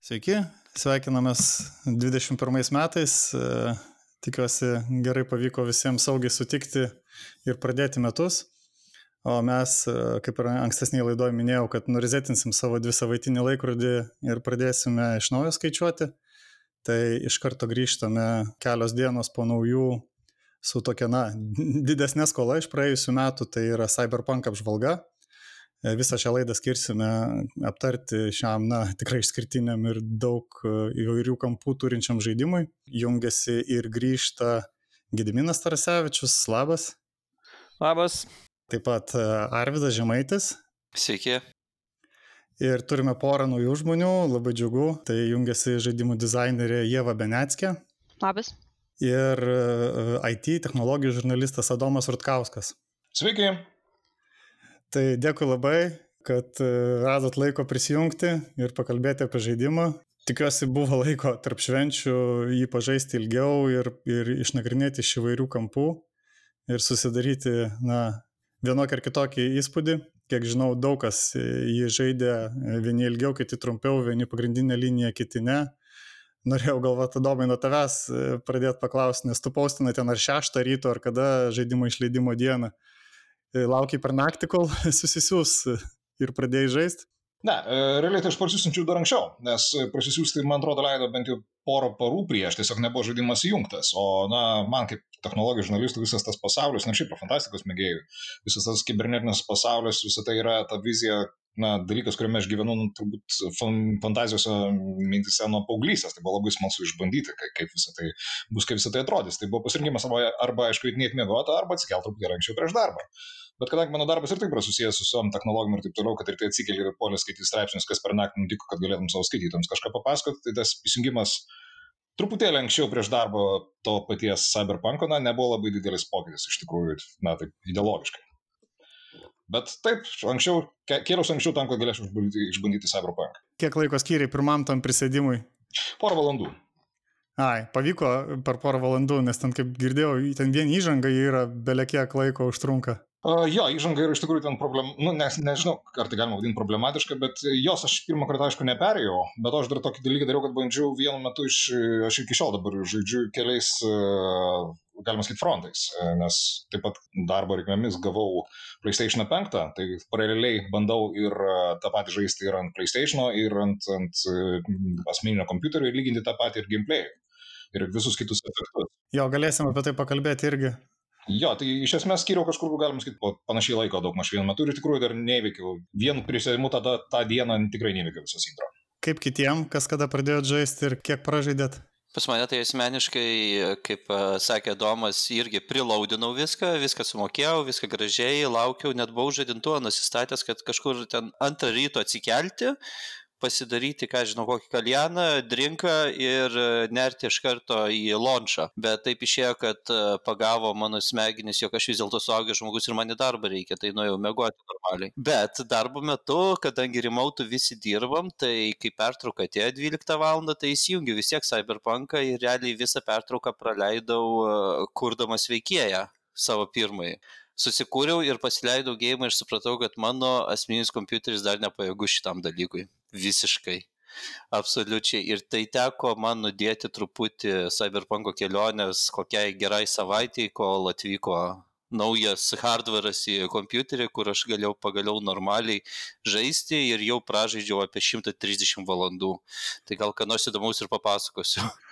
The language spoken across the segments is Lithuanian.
Sveiki, sveikinamės 21 metais. E, tikiuosi gerai pavyko visiems saugiai sutikti ir pradėti metus. O mes, e, kaip ir ankstesnėje laidoje minėjau, kad nurizetinsim savo dvi savaitinį laikrodį ir pradėsime iš naujo skaičiuoti. Tai iš karto grįžtame kelios dienos po naujų su tokia, na, didesnė skola iš praėjusių metų, tai yra Cyberpunk apžvalga. E, visą šią laidą skirsime aptarti šiam, na, tikrai išskirtiniam ir daug e, įvairių kampų turinčiam žaidimui. Jungiasi ir grįžta Gediminas Tarasevičius, labas. Labas. Taip pat e, Arvidas Žemaitis. Sveiki. Ir turime porą naujų žmonių, labai džiugu. Tai jungiasi žaidimų dizainerė Jeva Benetskė. Labas. Ir IT technologijų žurnalistas Adomas Rutkauskas. Sveiki. Tai dėkui labai, kad e, radot laiko prisijungti ir pakalbėti apie žaidimą. Tikiuosi buvo laiko tarp švenčių jį pažaisti ilgiau ir, ir išnagrinėti iš įvairių kampų ir susidaryti, na, vienokį ar kitokį įspūdį. Kiek žinau, daug kas jį žaidė vieni ilgiau, kiti trumpiau, vieni pagrindinę liniją, kiti ne. Norėjau galvoti, Domai, nuo tavęs e, pradėti paklausti, nes tu paustinai ten ar šeštą ryto, ar kada žaidimo išleidimo dieną. Laukiai per naktį, kol susisiūs ir pradėjai žaisti? Ne, e, realiai tai aš parsisiunčiau dar anksčiau, nes prasisiųsti, man atrodo, leido bent jau porą parų prieš, tiesiog nebuvo žaidimas įjungtas. O, na, man kaip technologijų žurnalistų visas tas pasaulis, na, šiaip fantastikos mėgėjų, visas tas kibernetinis pasaulis, visa tai yra ta vizija, na, dalykas, kuriame aš gyvenu, nu, turbūt fantazijose mintise nuo paauglystės. Tai buvo labai smalsu išbandyti, kaip, kaip visą tai bus, kaip visą tai atrodys. Tai buvo pasirinkimas arba, arba aišku, įdinėti mėgoti, arba atsikelti truputį anksčiau prieš darbą. Bet kadangi mano darbas ir taip yra susijęs su visom technologijom ir taip toliau, kad ir tai atsikeli ir polė skaityti straipsnius, kas per naktį nutiko, kad galėtum savo skaitytams kažką papasakoti, tai tas įsijungimas truputėlį anksčiau prieš darbo to paties Cyberpunko, na, nebuvo labai didelis pokytis iš tikrųjų, na, taip ideologiškai. Bet taip, anksčiau, kėliausi anksčiau tam, kad galėčiau išbandyti, Cyberpunk. Kiek laiko skiriai pirmam tam prisėdimui? Porą valandų. Ai, pavyko per porą valandų, nes ten, kaip girdėjau, ten vien įžanga yra belekiek laiko užtrunka. Uh, jo, įžanga yra iš tikrųjų ten problem, nu, nes, nežinau, ar tai galima vadinti problematiška, bet jos aš pirmą kartą aišku neperėjau, bet aš dar tokį dalyką dariau, kad bandžiau vienu metu iš, aš iki šiol dabar žaidžiu keliais, uh, galima sakyti, frontais, nes taip pat darbo reikmėmis gavau PlayStation 5, tai paraleliai bandau ir tą patį žaisti ir ant PlayStation, ir ant, ant asmeninio kompiuterio ir lyginti tą patį ir gameplay. Ir visus kitus efektus. Jo, galėsim apie tai pakalbėti irgi. Jo, tai iš esmės skiriau kažkur, galim sakyti, po panašiai laiko daug maž vienu metu ir iš tikrųjų dar neveikiau. Vienu prisėdimu tada tą dieną tikrai neveikiau visas intro. Kaip kitiem, kas kada pradėjot žaisti ir kiek pražaidėt? Pas mane tai asmeniškai, kaip sakė Domas, irgi prilaudinau viską, viską sumokėjau, viską gražiai, laukiau, net buvau žadintuvą nusistatęs, kad kažkur ten antrą ryto atsikelti, pasidaryti, ką žinau, kokį kaljaną, drinką ir e, nerti iš karto į lončą. Bet taip išėjo, kad e, pagavo mano smegenis, jog aš vis dėlto suaugęs žmogus ir man į darbą reikia, tai nuėjau mėgoti normaliai. Bet darbo metu, kadangi rimautų visi dirbam, tai kai pertrauka atėjo 12 val. tai įsijungiu vis tiek Cyberpunką ir realiai visą pertrauką praleidau e, kurdamas veikėją savo pirmąjį susikūriau ir pasileidau gėjimą ir supratau, kad mano asmeninis kompiuteris dar nepajėgus šitam dalykui. Visiškai. Absoliučiai. Ir tai teko man nudėti truputį Cyberpunko kelionės kokiai gerai savaitėjai, kol atvyko naujas hardware'as į kompiuterį, kur aš galėjau pagaliau normaliai žaisti ir jau pražaidžiau apie 130 valandų. Tai gal ką nors įdomaus ir papasakosiu.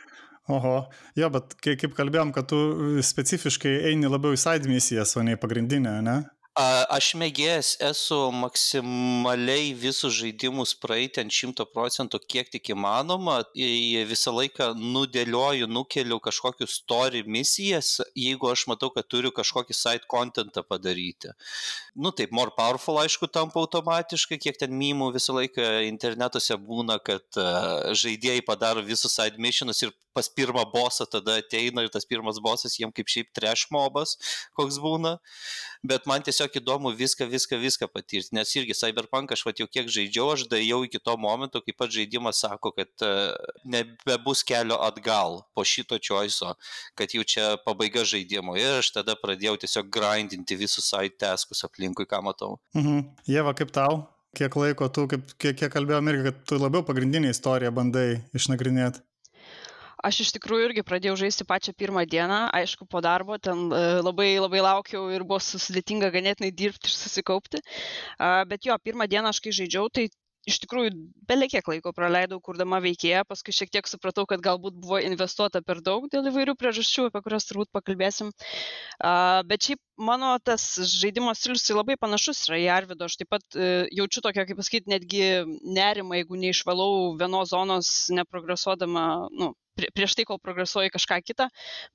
Oho, jo, bet kai, kaip kalbėjom, kad tu specifiškai eini labiau į side misijas, o ne į pagrindinę, ne? Aš mėgėjęs esu maksimaliai visus žaidimus praeiti ant šimto procentų, kiek tik įmanoma. Visą laiką nudėlioju, nukeliu kažkokius story misijas, jeigu aš matau, kad turiu kažkokį side contentą padaryti. Nu taip, more powerful aišku tampa automatiškai, kiek ten mymų visą laiką internetuose būna, kad žaidėjai padaro visus side missionus ir pas pirmą bosą tada ateina ir tas pirmas bosas jiem kaip šiaip trash mobas, koks būna. Bet man tiesiog įdomu viską, viską, viską patirti, nes irgi Cyberpunk aš va jau kiek žaidžiau, aš dėjau iki to momento, kai pats žaidimas sako, kad uh, nebebus kelio atgal po šito choice'o, kad jau čia pabaiga žaidimo. Ir aš tada pradėjau tiesiog grindinti visus side taskus aplinkui, ką matau. Mhm. Jeva, kaip tau? Kiek laiko tu, kaip, kiek, kiek kalbėjom irgi, kad tu labiau pagrindinį istoriją bandai išnagrinėti? Aš iš tikrųjų irgi pradėjau žaisti pačią pirmą dieną, aišku, po darbo, ten e, labai labai laukiau ir buvo sudėtinga ganėtinai dirbti ir susikaupti. Bet jo, pirmą dieną aš kai žaidžiau, tai iš tikrųjų belekiek laiko praleidau kurdama veikėją, paskui šiek tiek supratau, kad galbūt buvo investuota per daug dėl įvairių priežasčių, apie kurias turbūt pakalbėsim. Uh, bet šiaip mano tas žaidimo stilius tai labai panašus yra į Arvido, aš taip pat uh, jaučiu tokią, kaip pasakyti, netgi nerimą, jeigu neišvalau vienos zonos neprogresuodama, nu, prieš tai, kol progresuoju kažką kitą,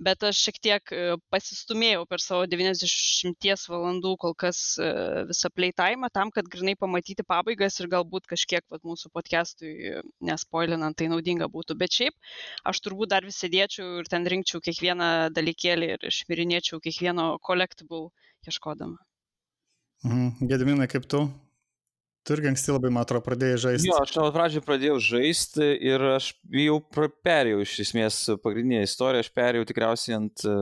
bet aš šiek tiek e, pasistumėjau per savo 90 valandų kol kas e, visą playtime tam, kad grinai pamatyti pabaigas ir galbūt kažkiek vat, mūsų podcastui nespoilinant tai naudinga būtų. Bet šiaip aš turbūt dar vis sėdėčiau ir ten rinkčiau kiekvieną dalykėlį ir išvirinėčiau kiekvieno collectible ieškodama. Mhm. Gediminai, kaip tu? Tu irgi anksti labai, man atrodo, pradėjai žaisti. Jo, aš nuo pradžio pradėjau žaisti ir aš jau perėjau iš esmės pagrindinę istoriją, aš perėjau tikriausiai ant e,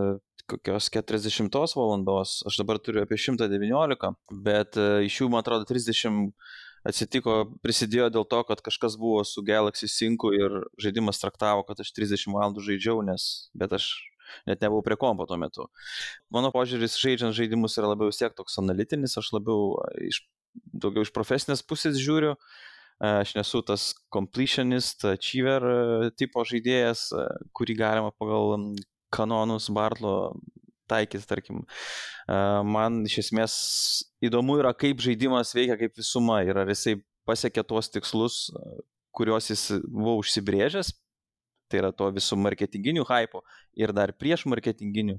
kokios 40 valandos, aš dabar turiu apie 119, bet e, iš jų, man atrodo, 30 atsitiko, prisidėjo dėl to, kad kažkas buvo su Galaxy Sync ir žaidimas traktavo, kad aš 30 valandų žaidžiau, nes, bet aš net nebuvau prie kompo tuo metu. Mano požiūris žaidžiant žaidimus yra labiau vis tiek toks analitinis, aš labiau iš daugiau iš profesinės pusės žiūriu. Aš nesu tas completionist, achiever e, tipo žaidėjas, e, kurį galima pagal kanonus Bartlo taikyti, tarkim. E, man iš esmės įdomu yra, kaip žaidimas veikia kaip visuma ir ar jisai pasiekia tuos tikslus, kuriuos jis buvo užsibrėžęs tai yra to visų marketinginių hypo ir dar prieš marketinginių,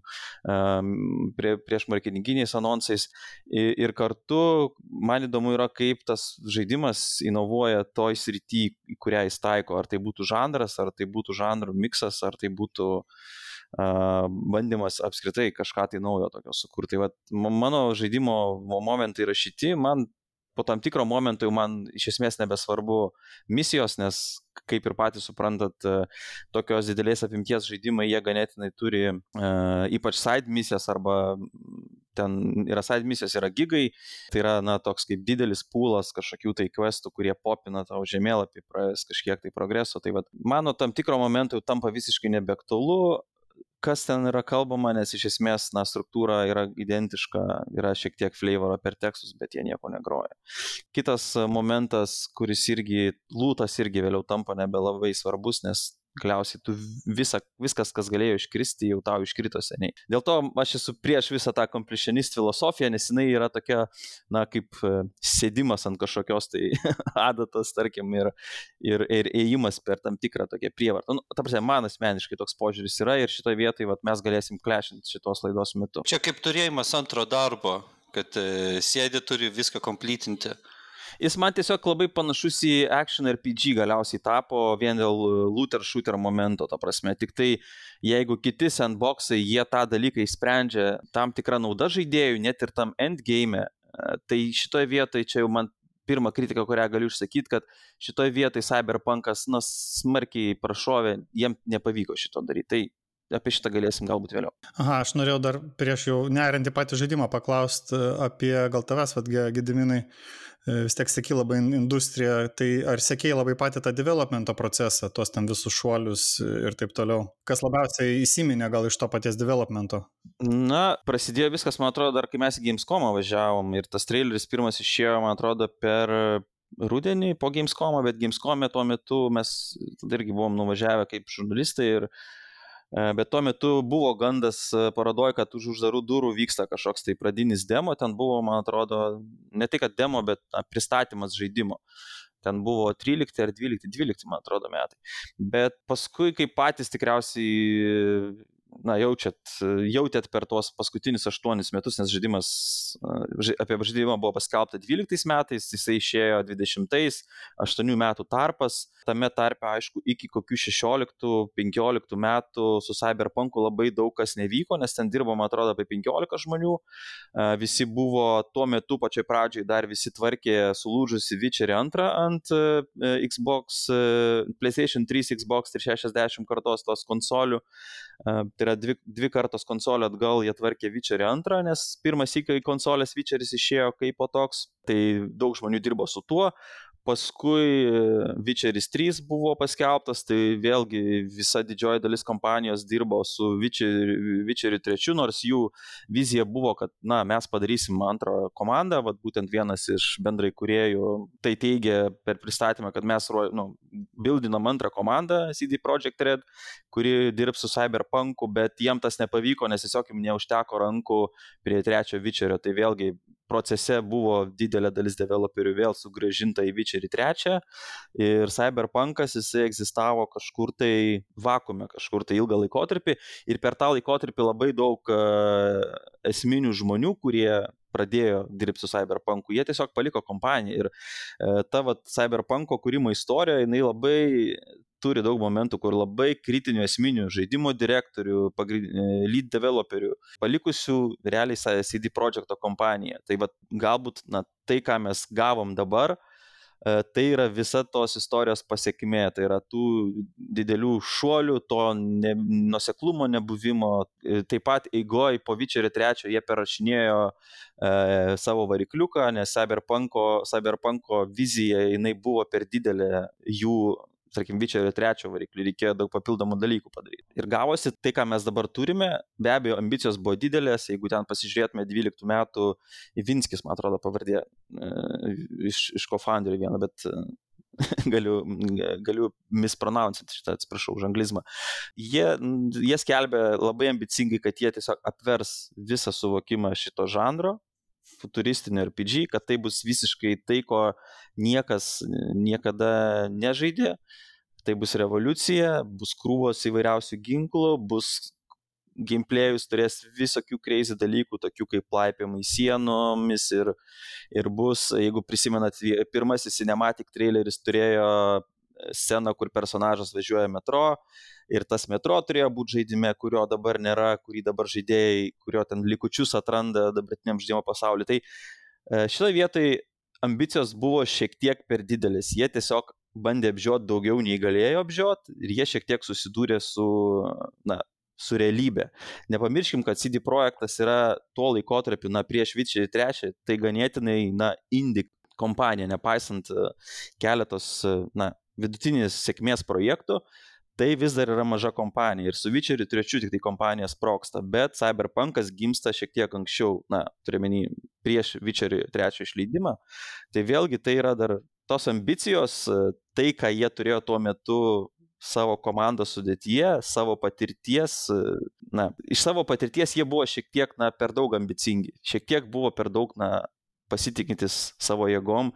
prie, prieš marketinginiais anonsais. Ir kartu man įdomu yra, kaip tas žaidimas inovuoja toj srity, į kurią jis taiko. Ar tai būtų žanras, ar tai būtų žanrų miksas, ar tai būtų uh, bandymas apskritai kažką tai naujo tokio sukurti. Tai vat, mano žaidimo momentai yra šiti, man po tam tikro momento jau man iš esmės nebesvarbu misijos, nes kaip ir patys suprantat, e, tokios didelės apimties žaidimai jie ganėtinai turi uh, ypač side misijas arba ten yra side misijos, yra gigai, tai yra, na, toks kaip didelis pūlas kažkokių tai questų, kurie popina tavo žemėlapį, praėjus kažkiek tai progreso. Tai vad, mano tam tikro momento jau tampa visiškai nebeaktualu, kas ten yra kalbama, nes iš esmės, na, struktūra yra identiška, yra šiek tiek flavoro per tekstus, bet jie nieko negroja. Kitas momentas, kuris irgi, lūtas irgi vėliau tampa nebelabai svarbus, nes galiausiai tu visa, viskas, kas galėjo iškristi, jau tau iškrito seniai. Dėl to aš esu prieš visą tą completionist filosofiją, nes jinai yra tokia, na, kaip e, sėdimas ant kažkokios tai adatos, tarkim, ir, ir, ir ėjimas per tam tikrą tokią prievartą. Nu, ta prasme, man asmeniškai toks požiūris yra ir šitoje vietoje vat, mes galėsim klešinti šitos laidos metu. Čia kaip turėjimas antro darbo, kad e, sėdi turi viską komplytinti. Jis man tiesiog labai panašus į action RPG galiausiai tapo vien dėl looter shooter momento, ta prasme. Tik tai jeigu kiti sandboxai, jie tą dalyką įsprendžia tam tikrą naudą žaidėjų, net ir tam endgame, e, tai šitoje vietoje čia jau man pirmą kritiką, kurią galiu išsakyti, kad šitoje vietoje Cyberpunkas, na, smarkiai prašovė, jiem nepavyko šito daryti. Tai apie šitą galėsim galbūt vėliau. Aha, aš norėjau dar prieš jau nerint į patį žaidimą paklausti apie gal tavęs, vad, Gediminai, E, vis tiek sėki labai industriją, tai ar sėkiai labai patį tą developmento procesą, tuos ten visus šuolius ir taip toliau? Kas labiausiai įsiminė gal iš to paties developmento? Na, prasidėjo viskas, man atrodo, dar kai mes į Gamescomą važiavom ir tas traileris pirmas išėjo, man atrodo, per rudenį po Gamescomą, bet Gamescom'e tuo metu mes irgi buvom nuvažiavę kaip žurnalistai ir E, bet tuo metu buvo gandas e, parodoj, kad už uždarų durų vyksta kažkoks tai pradinis demo, ten buvo, man atrodo, ne tik demo, bet pristatymas žaidimo. Ten buvo 13 ar 12, 12, man atrodo, metai. Bet paskui, kai patys tikriausiai na, jaučiat, jautėt per tuos paskutinius aštuonis metus, nes žaidimas, apie žaidimą buvo paskelbta 12 metais, jisai išėjo 20, 8 metų tarpas, tame tarpe, aišku, iki kokių 16-15 metų su Cyberpunku labai daug kas nevyko, nes ten dirbo, man atrodo, apie 15 žmonių, visi buvo tuo metu pačioj pradžioj dar visi tvarkė sulūžusi Witcherį antrą ant Xbox, PlayStation 3, Xbox 360 kartos tos konsolių. Tai yra dvi, dvi kartos konsolė atgal jie tvarkė Witcherį antrą, nes pirmas įkai konsolės Witcheris išėjo kaip po toks, tai daug žmonių dirbo su tuo, paskui Witcheris 3 buvo paskelbtas, tai vėlgi visa didžioji dalis kompanijos dirbo su Witcheriu, Witcheriu 3, nors jų vizija buvo, kad na, mes padarysim antrą komandą, vat, būtent vienas iš bendrai kuriejų tai teigia per pristatymą, kad mes nu, bildinam antrą komandą CD Projekt Red, kuri dirbs su Cyberpunku, bet jiem tas nepavyko, nes tiesiog jiems neužteko rankų prie trečio Witcherio, tai vėlgi procese buvo didelė dalis developerių vėl sugražinta į Witcherį 3 ir Cyberpunkas jisai egzistavo kažkur tai vakume, kažkur tai ilgą laikotarpį ir per tą laikotarpį labai daug uh, esminių žmonių, kurie pradėjo dirbti su Cyberpunku, jie tiesiog paliko kompaniją ir uh, ta vat, Cyberpunko kūrimo istorija, jinai labai turi daug momentų, kur labai kritinių esminių žaidimo direktorių, lead developerių, palikusių realiai CD Projekto kompaniją. Tai va, galbūt na, tai, ką mes gavom dabar, e, tai yra visa tos istorijos pasiekmė, tai yra tų didelių šuolių, to ne, nuseklumo nebuvimo, e, taip pat eigoj po Vičerio trečio jie perrašinėjo e, savo varikliuką, nes Cyberpunko, Cyberpunko vizija jinai buvo per didelė jų tarkim, Vičerio trečio variklį, reikėjo daug papildomų dalykų padaryti. Ir gavosi tai, ką mes dabar turime, be abejo, ambicijos buvo didelės, jeigu ten pasižiūrėtume 12 metų, Ivinskis, man atrodo, pavardė e, iš, iš kofanderių vieną, bet e, galiu, galiu mispronouncyti šitą, atsiprašau, už anglizmą. Jie, jie skelbė labai ambicingai, kad jie tiesiog apvers visą suvokimą šito žanro, futuristinio RPG, kad tai bus visiškai tai, ko niekas niekada nežaidė. Tai bus revoliucija, bus krūvos įvairiausių ginklų, bus gameplayus turės visokių crazy dalykų, tokių kaip laipimai sienomis ir, ir bus, jeigu prisimenat, pirmasis cinematic traileris turėjo sceną, kur personažas važiuoja metro ir tas metro turėjo būti žaidime, kurio dabar nėra, kurį dabar žaidėjai, kurio ten likučius atranda dabartiniam žaidimo pasauliu. Tai e, šitoje vietoje ambicijos buvo šiek tiek per didelis. Jie tiesiog bandė apžioti daugiau nei galėjo apžioti ir jie šiek tiek susidūrė su, na, su realybė. Nepamirškim, kad CD projektas yra tuo laikotarpiu, na, prieš Vičiai 3, tai ganėtinai, na, indie kompanija, nepaisant e, keletos, e, na, vidutinės sėkmės projektų, tai vis dar yra maža kompanija. Ir su Witcheriu trečiu tik tai kompanija sproksta, bet Cyberpunkas gimsta šiek tiek anksčiau, na, turiuomenį prieš Witcherį trečio išleidimą, tai vėlgi tai yra dar tos ambicijos, tai, ką jie turėjo tuo metu savo komandos sudėtyje, savo patirties, na, iš savo patirties jie buvo šiek tiek, na, per daug ambicingi, šiek tiek buvo per daug, na, pasitikintis savo jėgom,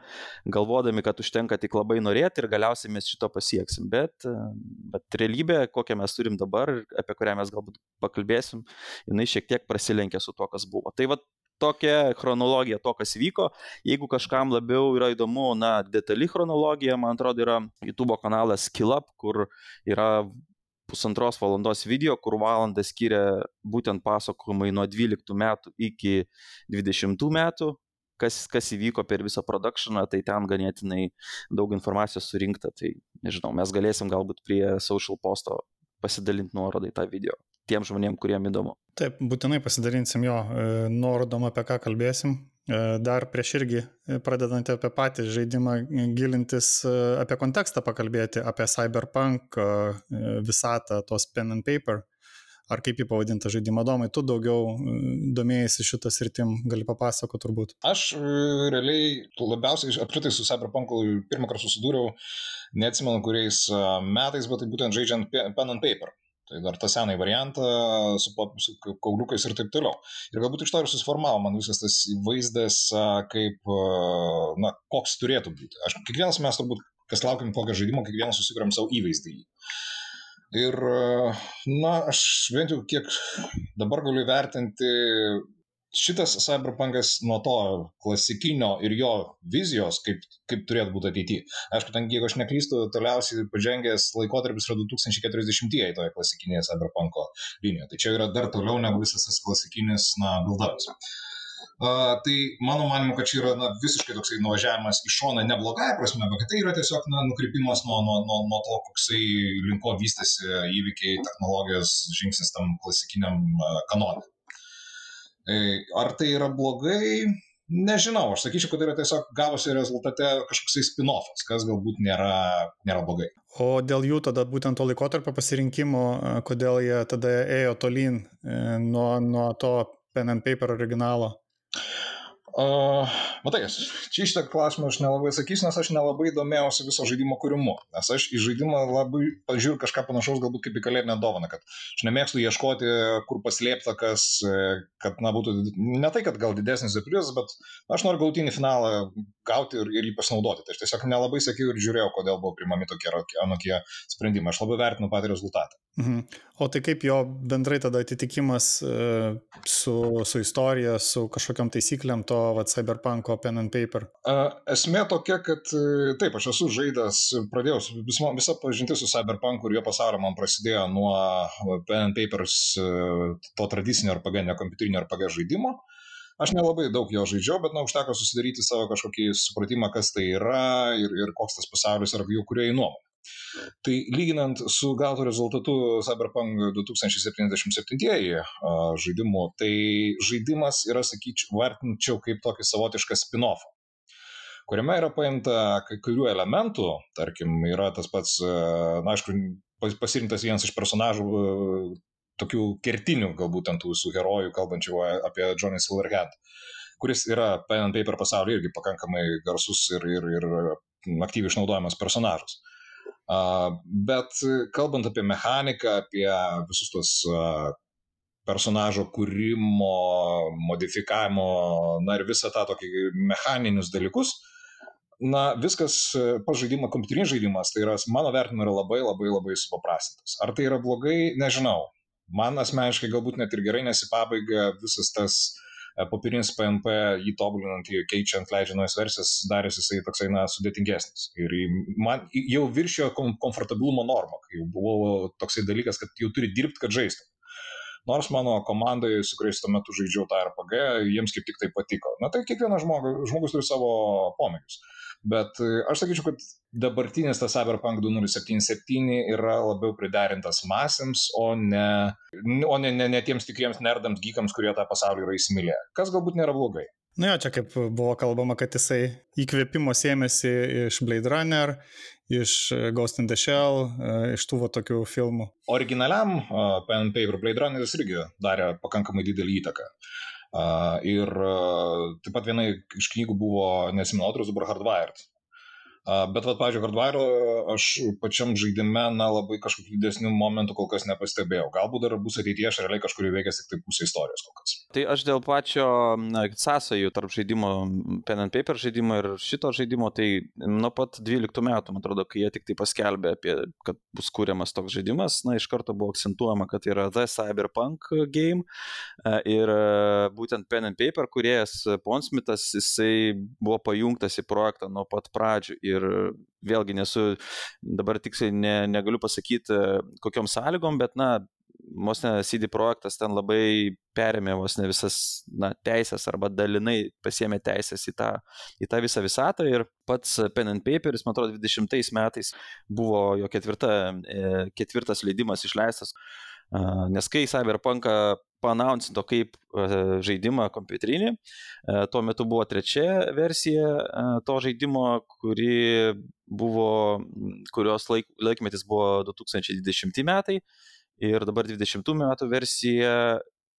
galvodami, kad užtenka tik labai norėti ir galiausiai mes šito pasieksim. Bet, bet realybė, kokią mes turim dabar, apie kurią mes galbūt pakalbėsim, jinai šiek tiek prasilenkia su to, kas buvo. Tai va tokia chronologija to, kas vyko. Jeigu kažkam labiau yra įdomu, na, detali chronologija, man atrodo, yra YouTube kanalas Skillup, kur yra pusantros valandos video, kur valandą skiria būtent pasakojimai nuo 12 metų iki 20 metų, kas, kas įvyko per visą produkcioną, tai ten ganėtinai daug informacijos surinkta. Tai nežinau, mes galėsim galbūt prie social posto pasidalinti nuorodai tą video tiem žmonėm, kuriem įdomu. Taip, būtinai pasidalinsim jo e, nuorodom, apie ką kalbėsim. E, dar prieš irgi e, pradedant apie patį žaidimą gilintis, apie kontekstą pakalbėti, apie cyberpunk visatą, tos pen and paper ar kaip jį pavadinti žaidimą domai, tu daugiau e, domėjai šitą sritim, gali papasakoti turbūt. Aš e, realiai labiausiai apskritai su Cyberpunku pirmą kartą susidūriau, neatsimenu kuriais e, metais, bet tai būtent žaidžiant pen and paper. Tai dar tą senąjį variantą su, su kauliukais ir taip toliau. Ir galbūt iš to ir susiformavo man visas tas vaizdas, kaip, na, koks turėtų būti. Aš, kiekvienas mes turbūt, kas laukiam kokio žaidimo, kiekvienas susikuriam savo įvaizdį. Ir, na, aš bent jau kiek dabar galiu vertinti šitas cyberpunkas nuo to klasikinio ir jo vizijos, kaip, kaip turėtų būti ateityje. Aišku, ten, jeigu aš neklystu, toliausiai pažengęs laikotarpis yra 2040-ieji toje klasikinėje cyberpunko linijoje. Tai čia yra dar toliau negu visas tas klasikinis, na, build-ups. Uh, tai mano manimu, kad čia yra na, visiškai toksai nuvažiavimas į šoną ne blogąją prasme, bet tai yra tiesiog na, nukrypimas nuo, nuo, nuo, nuo to, koksai linko vystėsi įvykiai, technologijos žingsnis tam klasikiniam kanonui. E, ar tai yra blogai? Nežinau, aš sakyčiau, kad tai yra tiesiog gavosi rezultate kažkoks spin-offas, kas galbūt nėra, nėra blogai. O dėl jų tada būtent to laikotarpio pasirinkimo, kodėl jie tada ėjo tolyn nuo, nuo to pen and paper originalo? Uh, matai, čia iš tą klausimą aš nelabai sakysiu, nes aš nelabai domėjausi viso žaidimo kūrimu. Nes aš į žaidimą labai pažiūriu kažką panašaus, galbūt kaip į kalėdinę dovaną, kad aš nemėgstu ieškoti, kur paslėpta, kas, kad, na, būtų ne tai, kad gal didesnis surprizas, bet aš noriu galutinį finalą gauti ir, ir jį pasinaudoti. Tai aš tiesiog nelabai sakiau ir žiūrėjau, kodėl buvo primami tokie anokie sprendimai. Aš labai vertinu patį rezultatą. Mhm. O tai kaip jo bendrai tada atitikimas e, su, su istorija, su kažkokiam taisyklėm to vat, cyberpunko pen and paper? Esmė tokia, kad e, taip, aš esu žaidęs, pradėjau, vis, visa pažintis su cyberpunku ir jo pasaulio man prasidėjo nuo pen and papers, e, to tradicinio RPG, ne kompiuterinio RPG žaidimo. Aš nelabai daug jo žaidžiau, bet na, užteko susidaryti savo kažkokį supratimą, kas tai yra ir, ir koks tas pasaulis yra jų kuriejų nuomonė. Tai lyginant su gautu rezultatu Cyberpunk 2077 žaidimu, tai žaidimas yra, sakyčiau, vertinčiau kaip tokį savotišką spin-offą kuriame yra paimta kai kurių elementų, tarkim, yra tas pats, na, aišku, pasirinktas vienas iš personažų tokių kertinių, galbūt ant tų visų herojų, kalbančių apie Johnny Silverhand, kuris yra pen and paper pasaulyje irgi pakankamai garsus ir, ir, ir aktyviai išnaudojamas personažas. Bet kalbant apie mechaniką, apie visus tos personažo kūrimo, modifikavimo, na ir visą tą tokį mechaninius dalykus, na, viskas pažaidimo, kompiuterinis žaidimas, tai yra, mano vertinimu, yra labai labai labai supaprastintas. Ar tai yra blogai, nežinau. Man asmeniškai galbūt net ir gerai, nes į pabaigą visas tas uh, E, popierinis PNP jį tobulinant, jį keičiant, leidžiant naujas versijas, darėsi jisai toksai, na, sudėtingesnis. Ir man jau viršijo komfortabilumo normą, kai jau buvo toksai dalykas, kad jau turi dirbti, kad žaistum. Nors mano komandai, su kuriais tuo metu žaidžiau tą RPG, jiems kaip tik tai patiko. Na tai kiekvienas žmogus, žmogus turi savo pomėgius. Bet e, aš sakyčiau, kad dabartinis tas Cyberpunk 2077 yra labiau priderintas masėms, o ne, o ne, ne, ne tiems tikriems nerdams, gykams, kurie tą pasaulį yra įsimylėję. Kas galbūt nėra blogai. Na, nu jo, čia kaip buvo kalbama, kad jisai įkvėpimo sėmėsi iš Blade Runner, iš Ghost in the Shell, e, iš tų va tokių filmų. Originaliam uh, Pen Paper Blade Runneris irgi darė pakankamai didelį įtaką. Uh, ir taip pat viena iš knygų buvo, nesimenu, autorius dabar Hardwired, Bet, va, pavyzdžiui, Hardwire aš pačiam žaidime, na, labai kažkokių didesnių momentų kol kas nepastebėjau. Galbūt dar bus ateityje, aš realiai kažkur įveikęs tik tai pusę istorijos kol kas. Tai aš dėl pačio sąsajų tarp žaidimo, pen and paper žaidimo ir šito žaidimo, tai nuo pat 12 metų, man atrodo, kai jie tik tai paskelbė apie, kad bus kūriamas toks žaidimas, na, iš karto buvo akcentuojama, kad yra The Cyberpunk game ir būtent pen and paper kuriejas Ponsmitas, jisai buvo pajungtas į projektą nuo pat pradžių. Ir ir vėlgi nesu, dabar tiksliai ne, negaliu pasakyti, kokiom sąlygom, bet, na, vos ne CD projektas ten labai perėmė vos ne visas na, teisės arba dalinai pasiemė teisės į tą, į tą visą visatą ir pats Pen and Paperis, man atrodo, 20 metais buvo jo ketvirta, e, ketvirtas leidimas išleistas, nes kai Cyberpunką panauncino kaip žaidimą kompiuterinį. Tuo metu buvo trečia versija to žaidimo, kuri buvo, kurios laik, laikmetis buvo 2020 metai ir dabar 20 metų versija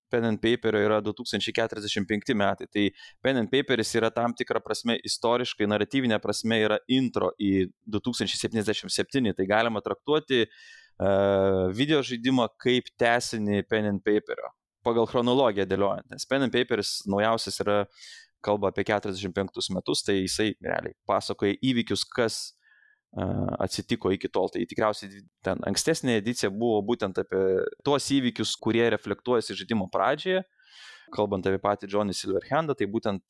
pen and paperio yra 2045 metai. Tai pen and paperis yra tam tikra prasme istoriškai, naratyvinė prasme yra intro į 2077. Tai galima traktuoti uh, video žaidimą kaip tesinį pen and paperio pagal chronologiją dėliojant, nes Pen and Paperis naujausias yra kalba apie 45 metus, tai jisai realiai pasakoja įvykius, kas atsitiko iki tol. Tai tikriausiai ten ankstesnė edicija buvo būtent apie tuos įvykius, kurie reflektuojasi žaidimo pradžioje. Kalbant apie patį Johnny Silverhandą, tai būtent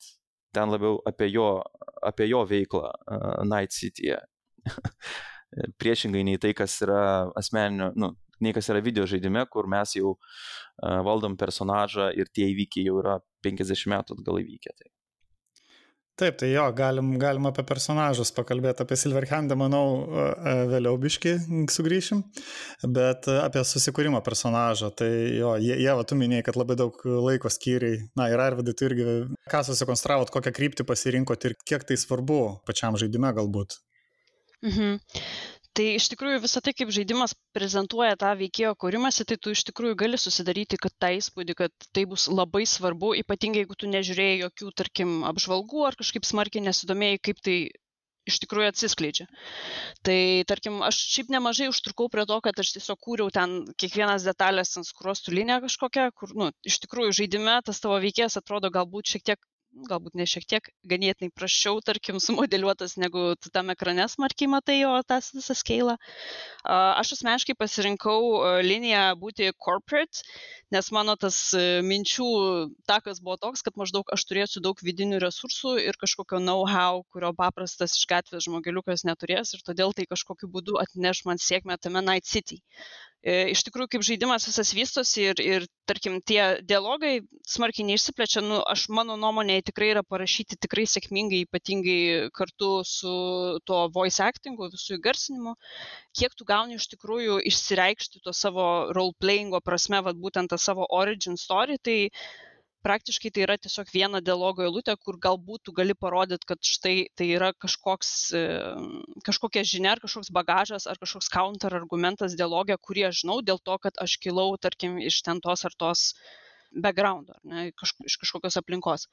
ten labiau apie jo, apie jo veiklą uh, Night City'e. Priešingai nei tai, kas yra asmeninio, nu, nei kas yra video žaidime, kur mes jau uh, valdom personažą ir tie įvykiai jau yra 50 metų atgal įvykę. Tai. Taip, tai jo, galim, galim apie personažus pakalbėti, apie Silverhandą, manau, vėliau biški sugrįšim, bet apie susikūrimo personažą, tai jo, jie, jie va, tu minėjai, kad labai daug laiko skyriai, na ir Arvidai, tu irgi, ką susikonstravot, kokią kryptį pasirinkot ir kiek tai svarbu pačiam žaidime galbūt. Mhm tai iš tikrųjų visa tai kaip žaidimas prezentuoja tą veikėjo kūrimąsi tai tu iš tikrųjų gali susidaryti kad tą įspūdį kad tai bus labai svarbu ypatingai jeigu tu nežiūrėjai jokių tarkim apžvalgų ar kažkaip smarkiai nesidomėjai kaip tai iš tikrųjų atsiskleidžia. Tai tarkim, aš šiaip nemažai užtrukau prie to, kad aš tiesiog kūriau ten kiekvienas detalės ant skruostų liniją kažkokią, kur, nu, iš tikrųjų žaidime tas tavo veikėjas atrodo galbūt šiek tiek galbūt ne šiek tiek ganėtinai prasčiau, tarkim, sumodeliuotas, negu tu tam ekrane smarkiai matai jo tas visą skeilą. Aš asmeniškai pasirinkau liniją būti corporate, nes mano tas minčių takas buvo toks, kad maždaug aš turėsiu daug vidinių resursų ir kažkokio know-how, kurio paprastas iš gatvės žmogeliukas neturės ir todėl tai kažkokiu būdu atneš man sėkmę tame Night City. E, iš tikrųjų kaip žaidimas visas vystosi ir, ir tarkim, tie dialogai smarkiai neišsiplečia, nu, aš mano nuomonė tikrai yra parašyti tikrai sėkmingai, ypatingai kartu su tuo voice actingu, visų įgarsinimu, kiek tu gauni iš tikrųjų išsireikšti to savo role-playingo prasme, vad būtent tą savo origin story, tai praktiškai tai yra tiesiog viena dialogo eilutė, kur galbūt tu gali parodyti, kad štai tai yra kažkoks, kažkokia žinia ar kažkoks bagažas ar kažkoks counter argumentas dialogė, kurį aš žinau dėl to, kad aš kilau, tarkim, iš ten tos ar tos background, ne, kaž, iš kažkokios aplinkos.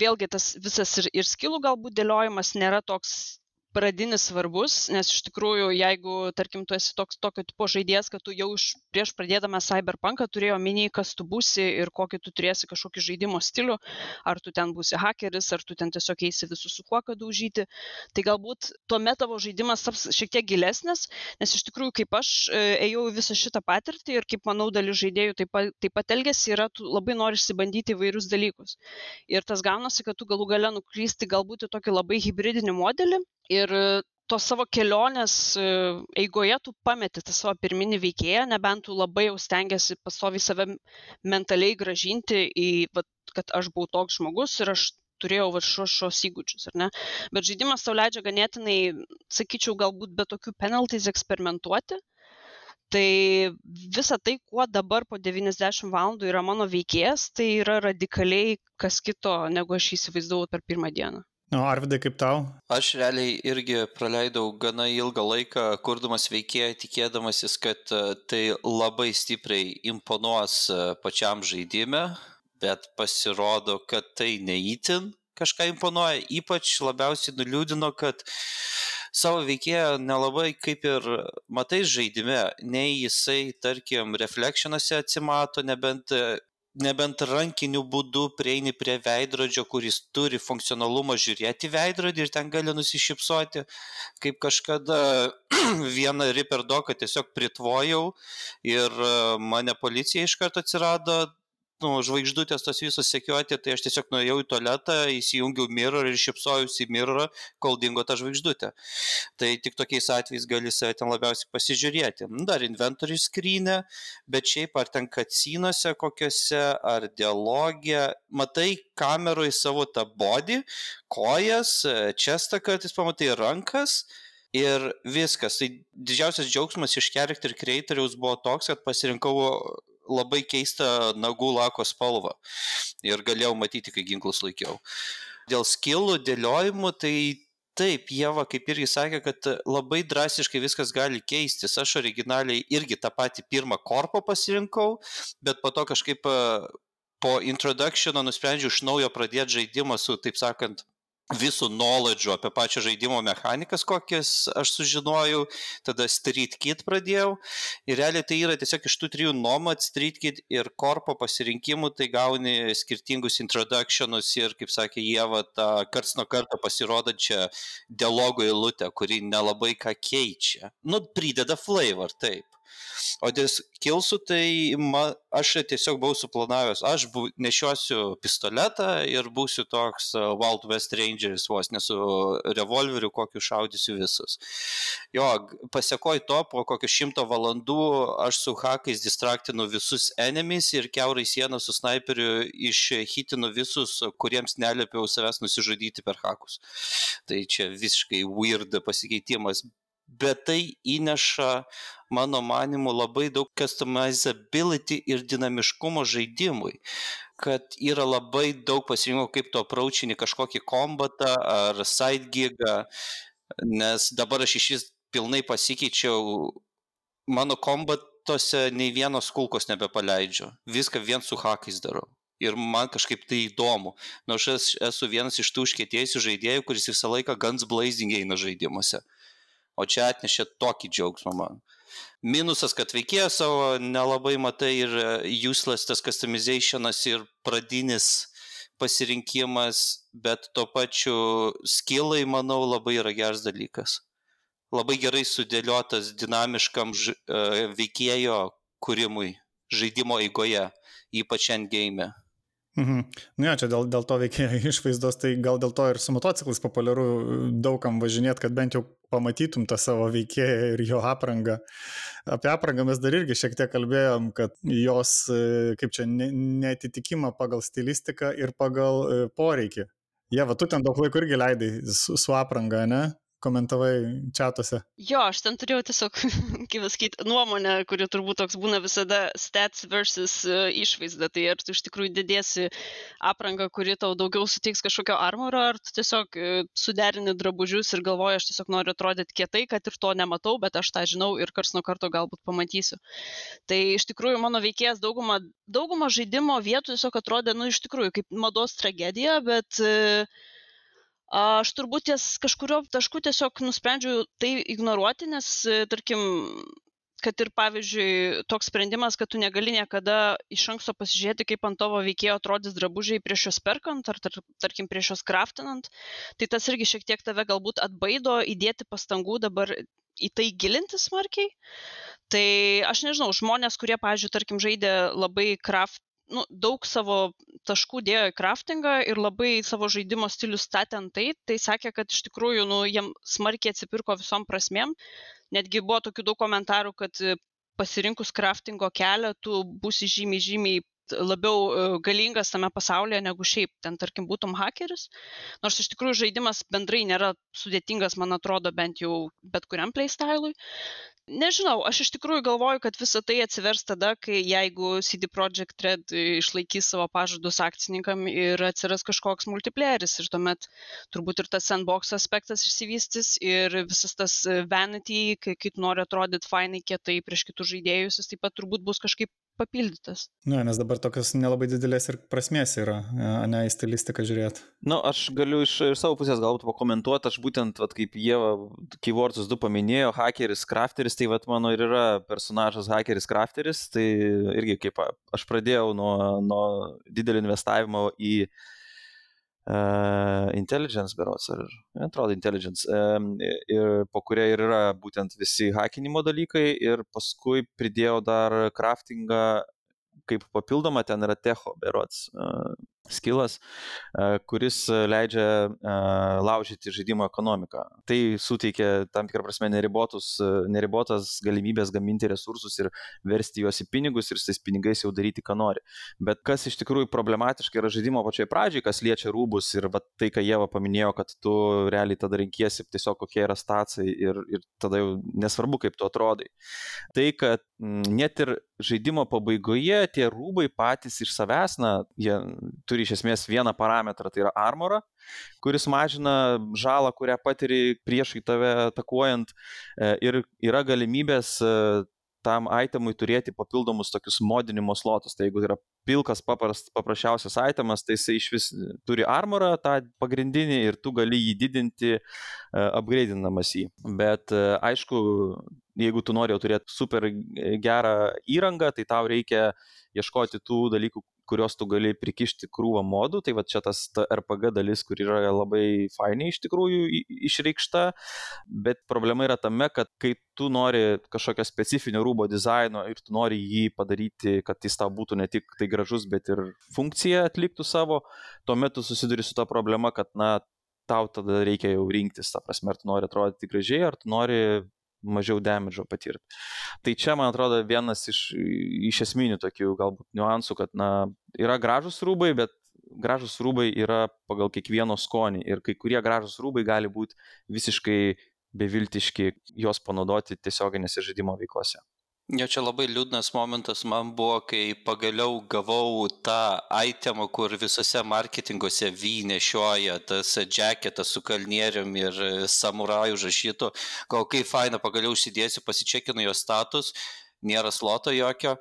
Vėlgi tas visas ir, ir skilų galbūt dėliojimas nėra toks pradinis svarbus, nes iš tikrųjų, jeigu, tarkim, tu esi toks tokio tipo žaidėjas, kad tu jau iš, prieš pradėdamas Cyberpunką turėjo minį, kas tu būsi ir kokį tu turėsi kažkokį žaidimo stilių, ar tu ten būsi hakeris, ar tu ten tiesiog eisi visus su kuo kad daužyti, tai galbūt tuomet tavo žaidimas taps šiek tiek gilesnis, nes iš tikrųjų, kaip aš e, ėjau visą šitą patirtį ir kaip manau dalis žaidėjų taip pat, taip pat elgesi, yra, tu labai nori išsibandyti įvairius dalykus. Ir tas gaunasi, kad tu galų gale nuklysti galbūt į tokį labai hybridinį modelį ir tos savo kelionės e, eigoje tu pameti tą savo pirminį veikėją, nebent tu labai jau stengiasi pastovi save mentaliai gražinti į, va, kad aš buvau toks žmogus ir aš turėjau va šios, šios įgūdžius, ar ne? Bet žaidimas tau leidžia ganėtinai, sakyčiau, galbūt be tokių penalties eksperimentuoti. Tai visa tai, kuo dabar po 90 valandų yra mano veikėjas, tai yra radikaliai kas kito, negu aš įsivaizdavau per pirmą dieną. O Arvidai, kaip tau? Aš realiai irgi praleidau gana ilgą laiką, kurdamas veikėją, tikėdamasis, kad e, tai labai stipriai imponuos e, pačiam žaidime, bet pasirodo, kad tai neįtin kažką imponuoja. Ypač labiausiai nuliūdino, kad savo veikėją nelabai kaip ir matai žaidime, nei jisai, tarkim, reflectionuose atsimato, nebent e, nebent rankiniu būdu prieini prie veidrodžio, kuris turi funkcionalumą žiūrėti veidrodį ir ten gali nusišypsoti, kaip kažkada vieną riperdoką tiesiog pritvojau ir e, mane policija iš karto atsirado nu, žvaigždutės tos visos sekiuoti, tai aš tiesiog nuėjau į tualetą, įsijungiau mirror ir šipsojausi į mirrorą, kol dingo ta žvaigždutė. Tai tik tokiais atvejais gali save ten labiausiai pasižiūrėti. Nu, dar inventorių skrynę, bet šiaip ar ten kacinose kokiuose, ar dialogė, matai kameroje savo tą body, kojas, čestą kartais pamatai rankas. Ir viskas. Tai didžiausias džiaugsmas iš character creatoriaus buvo toks, kad pasirinkau labai keistą nagų lako spalvą ir galėjau matyti, kai ginklus laikiau. Dėl skillų dėliojimų, tai taip, Jeva kaip irgi sakė, kad labai drastiškai viskas gali keistis. Aš originaliai irgi tą patį pirmą korpą pasirinkau, bet po to kažkaip po introductiono nusprendžiau iš naujo pradėti žaidimą su, taip sakant, visų knowledge apie pačią žaidimo mechanikas, kokias aš sužinojau, tada Street Kid pradėjau. Ir realiai tai yra tiesiog iš tų trijų Nomad, Street Kid ir Korpo pasirinkimų, tai gauni skirtingus introductionus ir, kaip sakė Jėva, tą karts nuo karto pasirodančią dialogo eilutę, kuri nelabai ką keičia. Nu, prideda flavor, taip. O dėl kilsų, tai ma, aš tiesiog buvau suplanavęs, aš bu, nešiosiu pistoletą ir būsiu toks uh, Wild West Rangeris, vos nesu revolveriu, kokiu šaudysiu visus. Jo, pasiekoj to, po kokių šimto valandų aš su hakais distraktinu visus enemies ir keurai sieną su snaiperiu išhitinu visus, kuriems neliepiau savęs nusižudyti per hakus. Tai čia visiškai weird pasikeitimas, bet tai įneša, mano manimu, labai daug customizability ir dinamiškumo žaidimui kad yra labai daug pasirinkimų, kaip tu apraučini kažkokį kombatą ar side gigą, nes dabar aš iš vis pilnai pasikeičiau, mano kombatuose nei vienos kulkos nebepaleidžiu, viską vien su hakais darau. Ir man kažkaip tai įdomu, nors aš esu vienas iš tų užkėtėjusių žaidėjų, kuris visą laiką guns blazing eina žaidimuose. O čia atnešė tokį džiaugsmą man. Minusas, kad veikėjas savo nelabai matai ir e, useless tas customizationas ir pradinis pasirinkimas, bet tuo pačiu skillai, manau, labai yra geras dalykas. Labai gerai sudėliotas dinamiškam ž, uh, veikėjo kūrimui žaidimo eigoje, ypač endgame. Mhm. Nu jo, čia dėl, dėl to veikia išvaizdos, tai gal dėl to ir su motociklais populiaru daugam važinėti, kad bent jau pamatytum tą savo veikėją ir jo aprangą. Apie aprangą mes dar irgi šiek tiek kalbėjom, kad jos, kaip čia, netitikimą pagal stilistiką ir pagal e, poreikį. Jie, va, tu ten daug laiko irgi leidai su, su apranga, ne? Komentavai čatuose. Jo, aš ten turėjau tiesiog, kaip pasakyti, nuomonę, kuri turbūt toks būna visada stats versus uh, išvaizda. Tai ar tu iš tikrųjų didėsi aprangą, kuri tau daugiau suteiks kažkokio armoro, ar tu tiesiog uh, suderini drabužius ir galvoji, aš tiesiog noriu atrodyti kietai, kad ir to nematau, bet aš tą žinau ir kars nuo karto galbūt pamatysiu. Tai iš tikrųjų mano veikėjas daugumą, daugumą žaidimo vietų tiesiog atrodė, nu, iš tikrųjų kaip mados tragedija, bet uh, aš turbūt ties kažkurio tašku tiesiog nusprendžiau tai ignoruoti, nes, tarkim, kad ir pavyzdžiui toks sprendimas, kad tu negali niekada iš anksto pasižiūrėti, kaip ant tavo veikėjo atrodys drabužiai prieš juos perkant ar tar, tarkim prieš juos kraftinant, tai tas irgi šiek tiek tave galbūt atbaido įdėti pastangų dabar į tai gilinti smarkiai. Tai aš nežinau, žmonės, kurie, pavyzdžiui, tarkim, žaidė labai kraft, nu, daug savo taškų dėjo į craftingą ir labai savo žaidimo stilių statė ant tai, tai sakė, kad iš tikrųjų nu, jiem smarkiai atsipirko visom prasmėm. Netgi buvo tokių daug komentarų, kad e, pasirinkus craftingo kelią, tu būsi žymiai, žymiai labiau e, galingas tame pasaulyje negu šiaip ten, tarkim, būtum hakeris. Nors iš tikrųjų žaidimas bendrai nėra sudėtingas, man atrodo, bent jau bet kuriam playstylui nežinau aš iš tikrųjų galvoju kad visa tai atsivers tada kai jeigu cd projekt red išlaikys savo pažadus akcininkam ir atsiras kažkoks multiplayeris ir tuomet turbūt ir tas sandbox aspektas išsivystys ir visas tas vanity kai kai tu nori atrodyt fainai kietai prieš kitus žaidėjus jis taip pat turbūt bus kažkaip papildytas. Na, nes dabar tokios nelabai didelės ir prasmės yra, ne į stilistiką žiūrėti. Na, nu, aš galiu iš, iš savo pusės galbūt pakomentuoti, aš būtent, vat, kaip jie keywordus du paminėjo, hakeris, crafteris, tai vat, mano ir yra personažas hakeris, crafteris, tai irgi kaip aš pradėjau nuo, nuo didelio investavimo į uh, Intelligence berots, ar atrodo Intelligence, um, ir po kuria ir yra būtent visi hakinimo dalykai ir paskui pridėjau dar craftingą kaip papildoma ten yra techo berots uh, skilas, kuris leidžia laužyti žaidimo ekonomiką. Tai suteikia tam tikrą prasme neribotus, neribotas galimybės gaminti resursus ir versti juos į pinigus ir su tais pinigais jau daryti, ką nori. Bet kas iš tikrųjų problematiška yra žaidimo pačioj pradžiai, kas liečia rūbus ir va, tai, ką Jėva paminėjo, kad tu realiai tada renkiesi tiesiog kokie yra stacijai ir, ir tada jau nesvarbu, kaip tu atrodai. Tai, kad net ir žaidimo pabaigoje tie rūbai patys iš savęs, na, jie turi iš esmės vieną parametrą, tai yra armorą, kuris mažina žalą, kurią patiri priešai tave atakuojant e, ir yra galimybės e, tam itemui turėti papildomus tokius modinimo slotus. Tai jeigu yra pilkas paprast, paprasčiausias itemas, tai jisai iš vis turi armorą tą pagrindinį ir tu gali jį didinti, uh, upgraidinamas jį. Bet aišku, jeigu tu nori jau turėti super gerą įrangą, tai tau reikia ieškoti tų dalykų, kuriuos tu gali prikišti krūvą modų, tai va čia tas ta RPG dalis, kur yra labai fainiai iš tikrųjų išreikšta, bet problema yra tame, kad kai tu nori kažkokio specifinio rūbo dizaino ir tu nori jį padaryti, kad jis tau būtų ne tik tai gražus, bet ir funkciją atliktų savo, tuomet tu susiduri su ta problema, kad na, tau tada reikia jau rinktis, ta prasme, ar tu nori atrodyti gražiai, ar tu nori mažiau damidžo patirti. Tai čia, man atrodo, vienas iš, iš esminių tokių galbūt niuansų, kad, na, yra gražus rūbai, bet gražus rūbai yra pagal kiekvieno skonį ir kai kurie gražus rūbai gali būti visiškai beviltiški juos panaudoti tiesioginėse žaidimo veiklose. Jo čia labai liūdnas momentas man buvo, kai pagaliau gavau tą itemą, kur visose marketinguose vy nešioja tas džeketas su kalnierium ir samurajų užrašytų. Gal kaip faina, pagaliau užsidėsiu, pasičekinu jo status, nėra sloto jokio.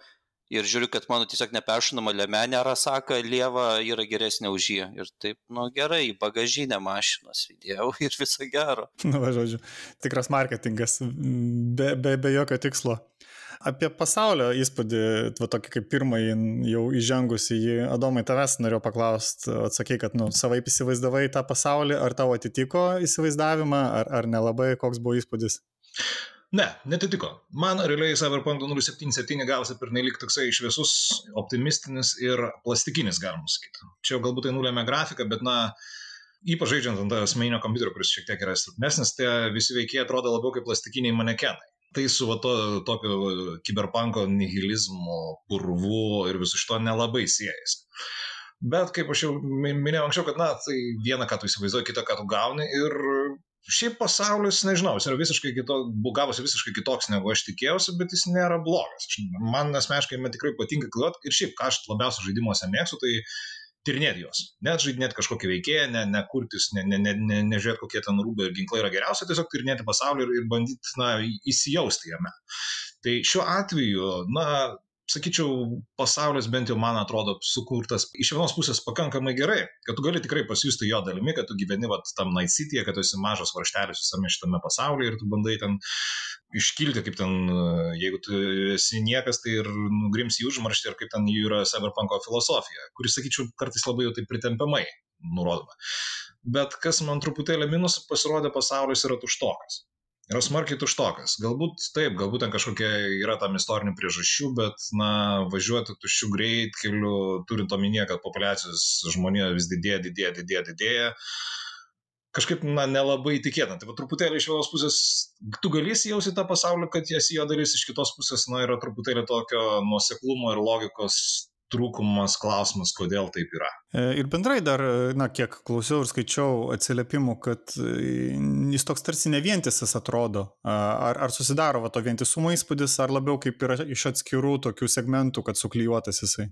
Ir žiūriu, kad mano tiesiog neperšinama lemenė Rasaka lieva yra geresnė už jį. Ir taip, nu gerai, bagažinę mašinos įdėjau ir viso gero. Nu, va, žodžiu, tikras marketingas, be, be, be jokio tikslo. Apie pasaulio įspūdį, va tokį kaip pirmąjį jau įžengusi į Adomai tavęs norėjau paklausti, atsakai, kad nu, savaip įsivaizdavai tą pasaulį, ar tau atitiko įsivaizdavimą, ar, ar nelabai, koks buvo įspūdis? Ne, netitiko. Man realiai Cyberpunk 077 gavosi per nelik toksai šviesus, optimistinis ir plastikinis, galima sakyti. Čia galbūt tai nulėmė grafiką, bet na, ypač žaidžiant ant asmeninio kompiuterio, kuris šiek tiek yra silpnesnis, tai visi veikėjai atrodo labiau kaip plastikiniai manekenai tai su va to tokio kiberpanko nihilizmo, purvu ir visu šito nelabai siejasi. Bet kaip aš jau minėjau anksčiau, kad, na, tai viena, ką tu įsivaizduoji, kita, ką tu gauni ir šiaip pasaulis, nežinau, jis yra visiškai kitoks, gavosi visiškai kitoks, negu aš tikėjausi, bet jis nėra blogas. Man asmeniškai man tikrai patinka kliuot ir šiaip, ką aš labiausiai žaidimuose mėgstu, tai tyrinėti juos. Net žaidinėti kažkokį veikėją, ne, ne kurtis, ne, ne, ne, ne, nežiūrėti, kokie ten rūbai ir ginklai yra geriausia, tiesiog tyrinėti pasaulį ir, ir bandyti, na, įsijausti jame. Tai šiuo atveju, na, sakyčiau, pasaulis bent jau man atrodo sukurtas iš vienos pusės pakankamai gerai, kad tu gali tikrai pasijusti jo dalimi, kad tu gyveni vat, tam Night City, kad tu esi mažas varštelis visame šitame pasaulyje ir tu bandai ten iškilti, kaip ten, jeigu tu esi niekas, tai ir nugrims į užmarštį ir kaip ten jų yra cyberpunko filosofija, kuris, sakyčiau, kartais labai jau taip pritempiamai nurodoma. Bet kas man truputėlį minus pasirodė pasaulis yra tuštokas yra smarkiai tuštokas. Galbūt taip, galbūt ten kažkokia yra tam istorinių priežasčių, bet, na, važiuoti tuščių greitkeliu, turint omenyje, kad populiacijos žmonija vis didėja, didėja, didėja, didėja. Kažkaip, na, nelabai tikėtina. Tai va, truputėlį iš vienos pusės, tu galėsi jausti tą pasaulį, kad esi jo dalis, iš kitos pusės, na, yra truputėlį tokio nuoseklumo ir logikos trūkumas, klausimas, kodėl taip yra. E, ir bendrai dar, na, kiek klausiau ir skaičiau atsiliepimų, kad e, jis toks tarsi ne vientisas atrodo. Ar, ar susidaro va, to vientisumo įspūdis, ar labiau kaip yra iš atskirų tokių segmentų, kad suklyjuotas jisai?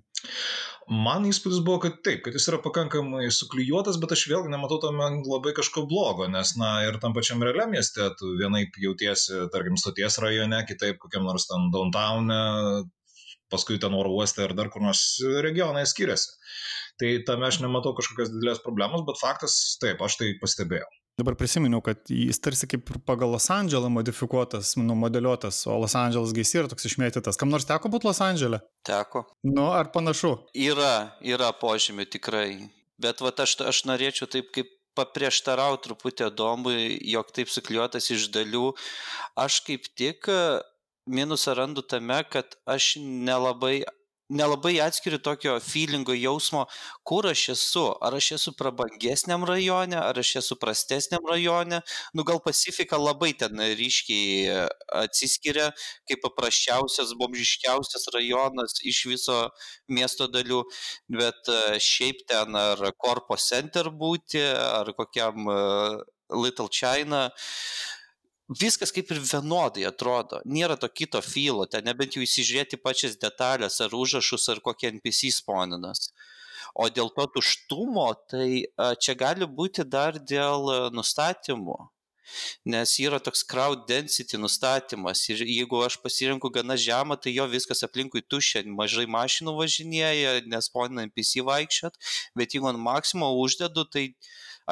Man įspūdis buvo, kad taip, kad jis yra pakankamai suklyjuotas, bet aš vėlgi nematau tame labai kažko blogo, nes, na, ir tam pačiam realiam mieste tu vienaip jautiesi, tarkim, stoties rajone, kitaip kokiam nors ten downtown'e, paskui ten oro uoste ar dar kur nors regionai skiriasi. Tai tame aš nematau kažkokios didelės problemos, bet faktas, taip, aš tai pastebėjau. Dabar prisiminiau, kad jis tarsi kaip pagal Los Andželą modifikuotas, nu, modeliuotas, o Los Andželas gaisi yra toks išmėtytas. Kam nors teko būti Los Andželė? Teko. Nu, ar panašu? Yra, yra požymių tikrai. Bet va, aš, aš norėčiau taip kaip paprieštarauti truputį Domui, jog taip sukliuotas iš dalių. Aš kaip tik minusą randu tame, kad aš nelabai nelabai atskiriu tokio feelingo jausmo, kur aš esu. Ar aš esu prabangesniam rajone, ar aš esu prastesniam rajone. Nu gal Pasifika labai ten ryškiai atsiskiria kaip paprasčiausias, bomžiškiausias rajonas iš viso miesto dalių, bet šiaip ten ar Korpo Center būti, ar kokiam Little China viskas kaip ir vienodai atrodo. Nėra to kito fylo ten nebent jau įsižiūrėti pačias detales ar užrašus ar kokį npc sponinas o dėl to tuštumo tai čia gali būti dar dėl nustatymų. Nes yra toks crowd density nustatymas ir jeigu aš pasirenku gana žemą, tai jo viskas aplinkui tuščia, mažai mašinų važinėja, nesponina NPC vaikščiot, bet jeigu ant maksimo uždedu, tai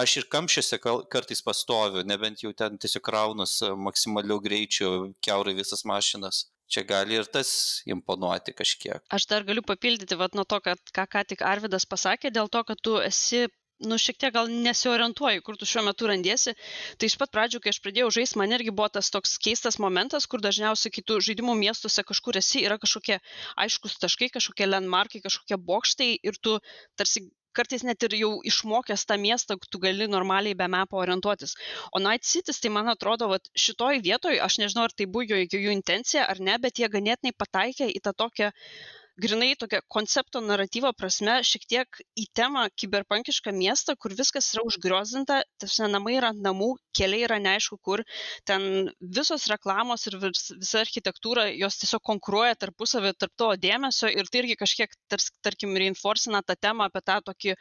aš ir kamščiuose kartais pastoviu, nebent jau ten tiesiog kraunas maksimaliu greičiu keurai visas mašinas. Čia gali ir tas imponuoti kažkiek. Aš dar galiu papildyti, vad nuo to, kad ką, ką tik Arvidas pasakė, dėl to, kad tu esi nu šiek tiek gal nesiorientuoji, kur tu šiuo metu randiesi. Tai iš pat pradžių, kai aš pradėjau žaisti, man irgi buvo tas toks keistas momentas, kur dažniausiai kitų žaidimų miestuose kažkur esi, yra kažkokie aiškus taškai, kažkokie landmarkai, kažkokie bokštai ir tu tarsi kartais net ir jau išmokęs tą miestą, tu gali normaliai be mepo orientuotis. O Night Cities, tai man atrodo, kad šitoj vietoj, aš nežinau, ar tai buvo jų intencija ar ne, bet jie ganėtinai pataikė į tą tokią grynai tokia koncepto naratyvo prasme šiek tiek į temą kiberpankišką miestą, kur viskas yra užgriozinta, tarsi namai yra ant namų, keliai yra neaišku kur, ten visos reklamos ir vis, visa architektūra, jos tiesiog konkuruoja tarpusavį, tarp to dėmesio ir tai irgi kažkiek, tars, tarkim, reinforcina tą temą apie tą tokį,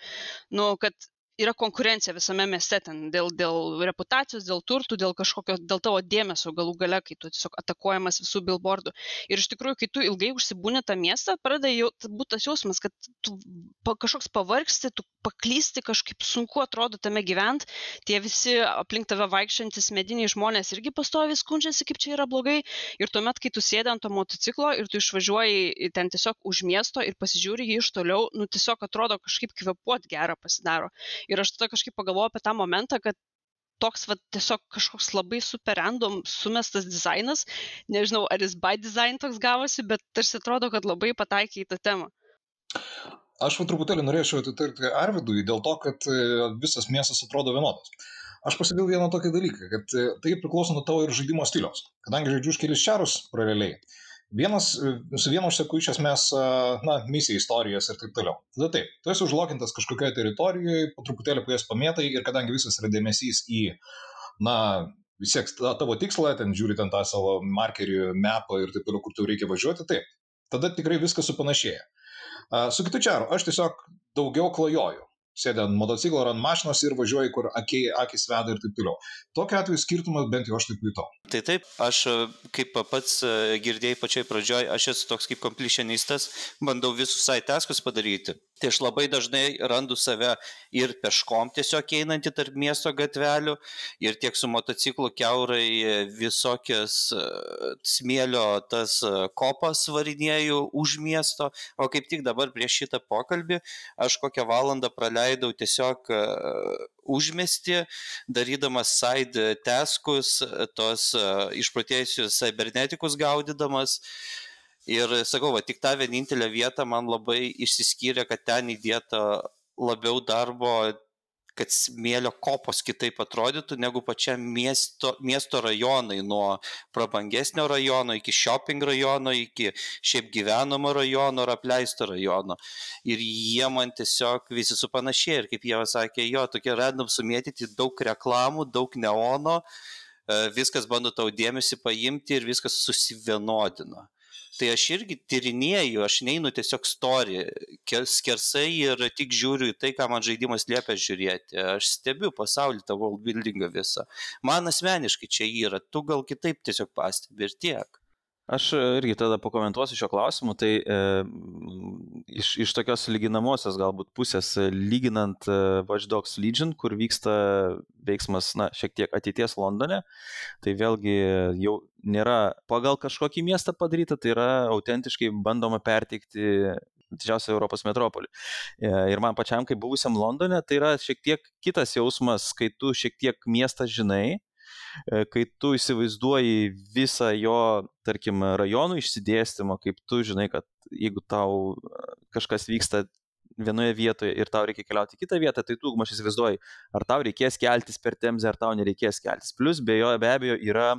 nu, kad yra konkurencija visame mieste ten dėl dėl reputacijos dėl turtų dėl kažkokio dėl tavo dėmesio galų gale kai tu tiesiog atakuojamas visų bilbordų ir iš tikrųjų kai tu ilgai užsibūni tam mieste pradeda jau būt tas jausmas kad tu pa kažkoks pavargsti tu paklysti kažkaip sunku atrodo tame gyvent tie visi aplink tave vaikščiojantys mediniai žmonės irgi pastoviai skundžiasi kaip čia yra blogai. Ir tuomet kai tu sėdi ant to motociklo ir tu išvažiuoji ten tiesiog už miesto ir pasižiūri jį iš toliau nu tiesiog atrodo kažkaip kvėpuot gera pasidaro ir aš tada kažkaip pagalvojau apie tą momentą, kad toks va, tiesiog kažkoks labai super random sumestas dizainas, nežinau, ar jis by design toks gavosi, bet tarsi atrodo, kad labai pataikė į tą temą. Aš truputėlį norėčiau atitarti Arvidui dėl to, kad e, visas miestas atrodo vienodas. Aš pasidėjau vieną tokį dalyką, kad e, tai priklauso nuo tavo ir žaidimo stiliaus. Kadangi žaidžiu už kelius čarus paraleliai, Vienas, su vienu aš seku iš esmės, na, misiją, istorijas ir taip toliau. Tada taip, tu esi užlokintas kažkokioje teritorijoje, po truputėlį po jas pamėtai ir kadangi visas yra dėmesys į, na, vis tiek tavo tikslą, ten žiūri ten tą savo markerį, mapą ir taip toliau, kur tau reikia važiuoti, taip, tada tikrai viskas supanašėja. Su kitu čiaru aš tiesiog daugiau klajoju sėdi ant motociklo ar ant mašinos ir važiuoji, kur akiai, akis veda ir taip toliau. Tokiu atveju skirtumas bent jau aš taip jutau. Tai taip, aš kaip pats girdėjai pačioj pradžioj, aš esu toks kaip komplitionistas, bandau visus saitaskus padaryti. Tai aš labai dažnai randu save ir peškom tiesiog einantį tarp miesto gatvelių, ir tiek su motociklu keurai visokias smėlio tas kopas varinėjau už miesto, o kaip tik dabar prieš šitą pokalbį aš kokią valandą praleidau tiesiog užmesti, darydamas side taskus, tos išprotėjusius cybernetikus gaudydamas. Ir sakau, va, tik ta vienintelė vieta man labai išsiskyrė, kad ten įdėta labiau darbo, kad smėlio kopos kitaip atrodytų negu pačiam miesto, miesto rajonai, nuo prabangesnio rajono iki shopping rajono, iki šiaip gyvenamo rajono ar apleisto rajono. Ir jie man tiesiog visi supanašiai. Ir kaip jie sakė, jo, tokie random sumėtyti daug reklamų, daug neono, viskas bando tau dėmesį paimti ir viskas susivienodina tai aš irgi tyrinėju, aš neinu tiesiog story, skersai ir tik žiūriu į tai, ką man žaidimas liepia žiūrėti. Aš stebiu pasaulį, tą world buildingą visą. Man asmeniškai čia yra, tu gal kitaip tiesiog pastebi ir tiek. Aš irgi tada pakomentuosiu šio klausimu, tai e, iš, iš tokios lyginamosios galbūt pusės, lyginant e, Watch Dogs Legion, kur vyksta veiksmas, na, šiek tiek ateities Londone, tai vėlgi jau nėra pagal kažkokį miestą padaryta, tai yra autentiškai bandoma perteikti didžiausią Europos metropolį. E, ir man pačiam, kaip buvusiam Londone, tai yra šiek tiek kitas jausmas, kai tu šiek tiek miestą žinai, E, kai tu įsivaizduoji visą jo, tarkim, rajonų išsidėstymą, kaip tu žinai, kad jeigu tau e, kažkas vyksta vienoje vietoje ir tau reikia keliauti į kitą vietą, tai tu, aš įsivaizduoju, ar tau reikės keltis per Temzę, ar tau nereikės keltis. Plus, be jo, be abejo, yra,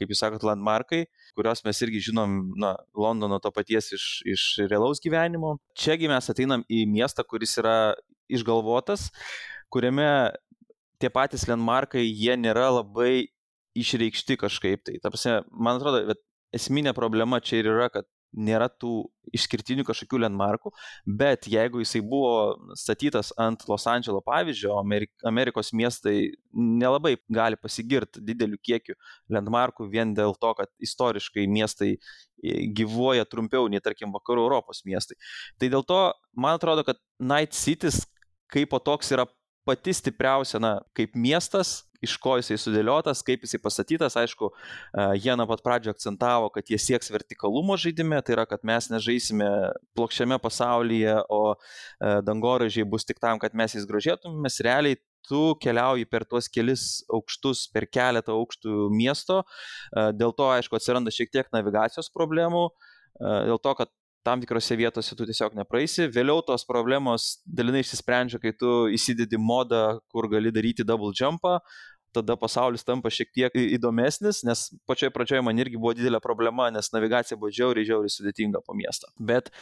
kaip jūs sakot, landmarkai, kurios mes irgi žinom, na, Londono to paties iš, iš realaus gyvenimo. Čiagi mes ateinam į miestą, kuris yra išgalvotas, kuriame tie patys landmarkai, jie nėra labai išreikšti kažkaip tai. Ta prasme, man atrodo, bet esminė problema čia ir yra, kad nėra tų išskirtinių kažkokių landmarkų, bet jeigu jisai buvo statytas ant Los Andželo pavyzdžio, Amerikos miestai nelabai gali pasigirti dideliu kiekiu landmarkų vien dėl to, kad istoriškai miestai gyvuoja trumpiau nei, tarkim, vakarų Europos miestai. Tai dėl to, man atrodo, kad Night Cities kaip po toks yra pati stipriausia, na, kaip miestas, iš ko jisai sudėliotas, kaip jisai pastatytas. Aišku, jie nuo pat pradžio akcentavo, kad jie sieks vertikalumo žaidime, tai yra, kad mes nežaisime plokščiame pasaulyje, o dangoraižiai bus tik tam, kad mes jais grožėtumėmės. Realiai tu keliauji per tuos kelis aukštus, per keletą aukštų miesto. Dėl to, aišku, atsiranda šiek tiek navigacijos problemų, dėl to, kad tam tikrose vietose tu tiesiog nepraeisi. Vėliau tos problemos dalinai išsisprendžia, kai tu įsidedi modą, kur gali daryti double jumpą, tada pasaulis tampa šiek tiek įdomesnis, nes pačioje pradžioje man irgi buvo didelė problema, nes navigacija buvo žiauriai, žiauriai sudėtinga po miestą. Bet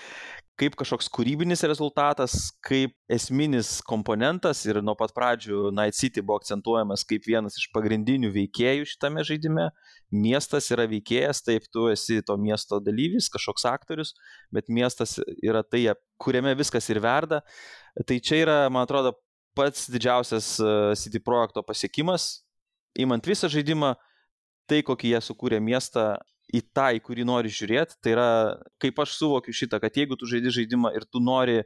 kaip kažkoks kūrybinis rezultatas, kaip esminis komponentas ir nuo pat pradžių Night City buvo akcentuojamas kaip vienas iš pagrindinių veikėjų šitame žaidime. Miestas yra veikėjas, taip tu esi to miesto dalyvis, kažkoks aktorius, bet miestas yra tai, kuriame viskas ir verda. Tai čia yra, man atrodo, pats didžiausias e, City projekto pasiekimas, įmant visą žaidimą, tai kokį jie sukūrė miestą į tą, į kurį nori žiūrėti, tai yra, kaip aš suvokiu šitą, kad jeigu tu žaidži žaidimą ir tu nori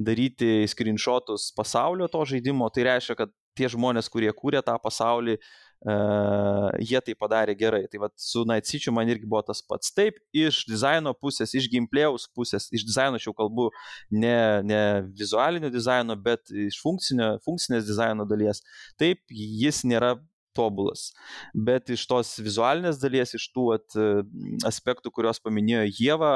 daryti screenshotus pasaulio to žaidimo, tai reiškia, kad tie žmonės, kurie kūrė tą pasaulį, Uh, jie tai padarė gerai. Tai vat, su City man irgi buvo tas pats. Taip, iš dizaino pusės, iš gameplayaus pusės, iš dizaino aš jau kalbu ne, ne vizualinio dizaino, bet iš funkcinės dizaino dalies. Taip, jis nėra tobulas. Bet iš tos vizualinės dalies, iš tų at, aspektų, kuriuos paminėjo Jėva,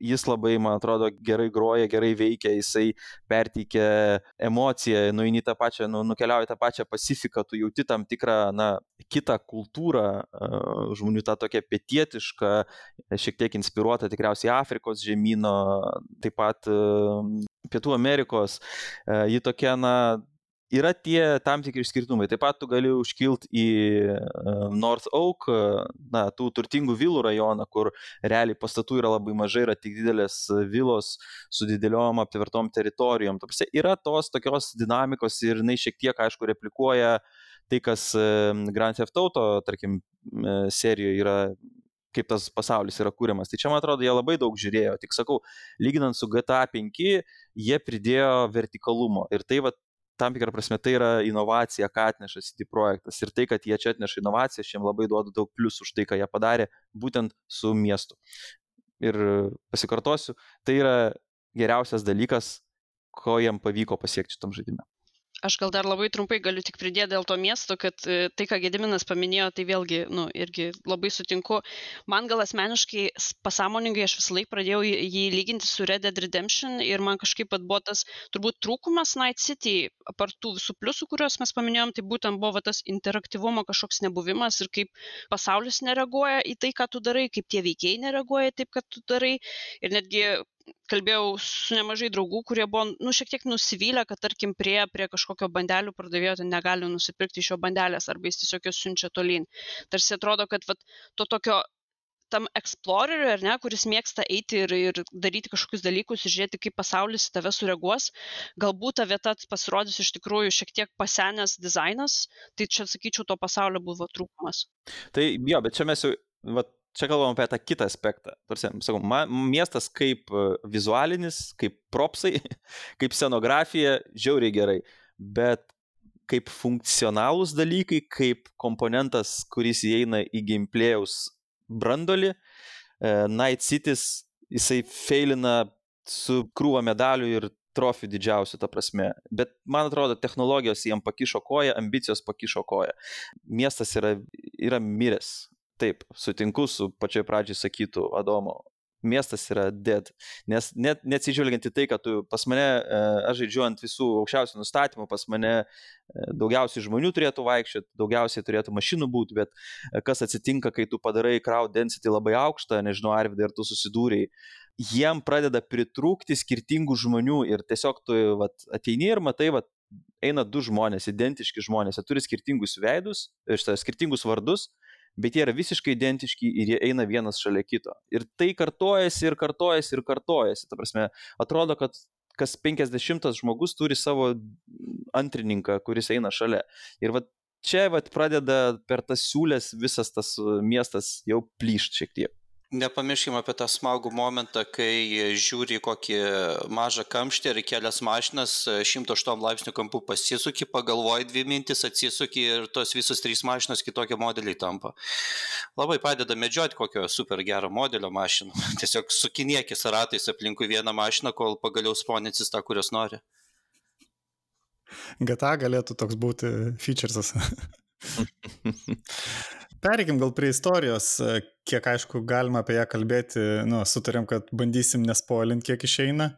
jis labai, man atrodo, gerai groja, gerai veikia, jisai perteikia emociją, nueini tą pačią, nu, nukeliauji tą pačią Pacifiką, tu jauti tam tikrą, na, kitą kultūrą, žmonių tą tokią pietietišką, šiek tiek inspiruotą tikriausiai Afrikos žemynų, taip pat Pietų Amerikos, ji tokia, na, yra tie tam tikri skirtumai. Taip pat tu gali užkilti į e, North Oak, e, na, tų turtingų vilų rajoną, kur realiai pastatų yra labai mažai, yra tik didelės vilos su dideliom aptvertom teritorijom. Tarsi, yra tos tokios dinamikos ir jinai šiek tiek, aišku, replikuoja tai, kas e, Grand Theft Auto, tarkim, serijoje yra kaip tas pasaulis yra kūriamas. Tai čia, man atrodo, jie labai daug žiūrėjo. Tik sakau, lyginant su GTA 5, jie pridėjo vertikalumo. Ir tai, va, tam tikrą prasme tai yra inovacija, ką atneša City projektas. Ir tai, kad jie čia atneša inovaciją, aš jiems labai duodu daug pliusų už tai, ką jie padarė būtent su miestu. Ir pasikartosiu, tai yra geriausias dalykas, ko jiem pavyko pasiekti šitam žaidimui. Aš gal dar labai trumpai galiu tik pridėti dėl to miesto, kad e, tai, ką Gediminas paminėjo, tai vėlgi, nu, irgi labai sutinku. Man gal asmeniškai, pasąmoningai aš visą laiką pradėjau jį lyginti su Red Dead Redemption ir man kažkaip buvo tas turbūt trūkumas Night City, apart tų visų pliusų, kuriuos mes paminėjom, tai būtent buvo tas interaktyvumo kažkoks nebuvimas ir kaip pasaulis nereaguoja į tai, ką tu darai, kaip tie veikėjai nereaguoja taip, kad tu darai. Ir netgi kalbėjau su nemažai draugų, kurie buvo, nu, šiek tiek nusivylę, kad, tarkim, prie, prie kažkokio bandelių pardavėjo ten negali nusipirkti iš jo bandelės arba jis tiesiog jos siunčia tolyn. Tarsi atrodo, kad vat, to tokio tam exploreriui, ar ne, kuris mėgsta eiti ir, ir daryti kažkokius dalykus ir žiūrėti, kaip pasaulis į tave sureaguos, galbūt ta vieta pasirodys iš tikrųjų šiek tiek pasenęs dizainas, tai čia, sakyčiau, to pasaulio buvo trūkumas. Tai jo, bet čia mes jau, vat, čia kalbam apie tą kitą aspektą. Tarsi, sakau, man, miestas kaip e, vizualinis, kaip propsai, kaip scenografija, žiauriai gerai. Bet kaip funkcionalūs dalykai, kaip komponentas, kuris įeina į gameplayaus brandolį, e, Night Cities, jisai feilina su krūva medalių ir trofijų didžiausių, ta prasme. Bet man atrodo, technologijos jiem pakišo koją, ambicijos pakišo koją. Miestas yra, yra miręs. Taip, sutinku su pačioj pradžiai sakytų Adomo. Miestas yra dead. Nes net neatsižvelgiant į tai, kad tu pas mane, e, aš žaidžiu ant visų aukščiausių nustatymų, pas mane e, daugiausiai žmonių turėtų vaikščioti, daugiausiai turėtų mašinų būti, bet e, kas atsitinka, kai tu padarai crowd density labai aukštą, nežinau, Arvidai, ar tu susidūrėjai, jiem pradeda pritrūkti skirtingų žmonių ir tiesiog tu vat, ateini ir matai, vat, eina du žmonės, identiški žmonės, jie turi skirtingus veidus, skirtingus vardus, bet jie yra visiškai identiški ir jie eina vienas šalia kito. Ir tai kartojasi ir kartojasi ir kartojasi. Ta prasme, atrodo, kad kas 50 žmogus turi savo antrininką, kuris eina šalia. Ir va čia vat pradeda per tas siūlės visas tas miestas jau plyšt šiek tiek. Nepamirškime apie tą smagų momentą, kai žiūri kokį mažą kamštį ir kelias mašinas 108 laipsnių kampų pasisuki, pagalvoji dvi mintis, atsisuki ir tos visos trys mašinos kitokie modeliai tampa. Labai padeda medžioti kokio super gero modelio mašiną. Tiesiog sukiniekis ratais aplinkui vieną mašiną, kol pagaliau sponinsis tą, kurios nori. GTA galėtų toks būti featuresas. Pereikim gal prie istorijos, kiek aišku galima apie ją kalbėti, nu, sutarėm, kad bandysim nespoilinti, kiek išeina.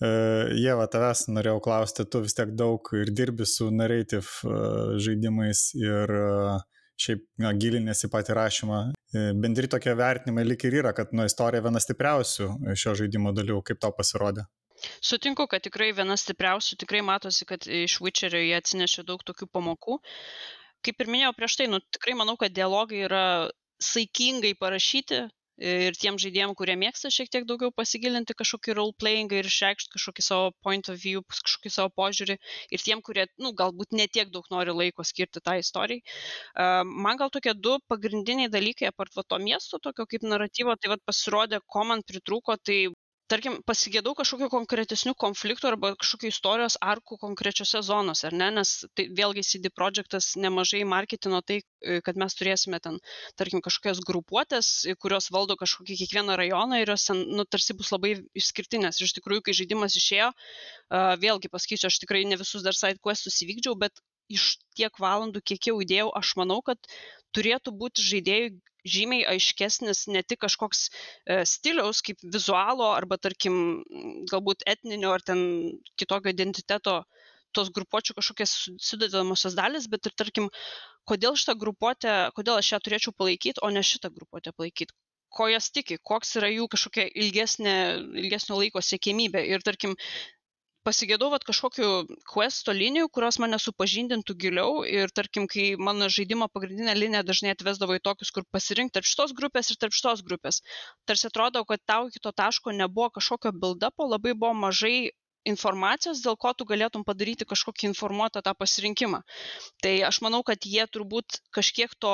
Jėva, e, tavęs norėjau klausti, tu vis tiek daug ir dirbi su narrative e, žaidimais ir e, šiaip na, gilinėsi patį rašymą. Bendri tokie vertinimai lik ir yra, kad nu, istorija viena stipriausių šio žaidimo dalių, kaip tau pasirodė. Sutinku, kad tikrai viena stipriausių, tikrai matosi, kad iš Witcherio jie atsinešė daug tokių pamokų kaip ir minėjau prieš tai, nu, tikrai manau, kad dialogai yra saikingai parašyti ir tiem žaidėjim, kurie mėgsta šiek tiek daugiau pasigilinti kažkokį role-playing ir išreikšti kažkokį savo point of view, kažkokį savo požiūrį ir tiem, kurie, nu, galbūt netiek daug nori laiko skirti tai istorijai. Uh, man gal tokie du pagrindiniai dalykai, apart va to miesto, tokio kaip naratyvo, tai va pasirodė, ko man pritrūko, tai tarkim pasigedau kažkokių konkretesnių konfliktų arba kažkokių istorijos arkų konkrečiose zonose, ar ne? Nes tai vėlgi CD Projektas nemažai marketino tai, e, kad mes turėsime ten, tarkim, kažkokias grupuotės, kurios valdo kažkokį kiekvieną rajoną ir jos ten, nu, tarsi bus labai išskirtinės. Ir iš tikrųjų, kai žaidimas išėjo, vėlgi pasakysiu, aš tikrai ne visus dar side questus įvykdžiau, bet iš tiek valandų, kiek jau įdėjau, aš manau, kad turėtų būti žaidėjui žymiai aiškesnis ne tik kažkoks e, stiliaus kaip vizualo arba tarkim galbūt etninio ar ten kitokio identiteto tos grupuočių kažkokias sudedamosios dalis, bet ir tarkim, kodėl šitą grupuotę, kodėl aš ją turėčiau palaikyti, o ne šitą grupuotę palaikyti ko jos tiki, koks yra jų kažkokia ilgesnė, ilgesnio laiko siekėmybė. Ir tarkim, pasigedau vat kažkokių questo linijų, kurios mane supažindintų giliau ir tarkim, kai mano žaidimo pagrindinė linija dažnai atvesdavo į tokius, kur pasirinkti tarp šitos grupės ir tarp šitos grupės. Tarsi atrodo, kad tau iki to taško nebuvo kažkokio build-upo, labai buvo mažai informacijos, dėl ko tu galėtum padaryti kažkokį informuotą tą pasirinkimą. Tai aš manau, kad jie turbūt kažkiek to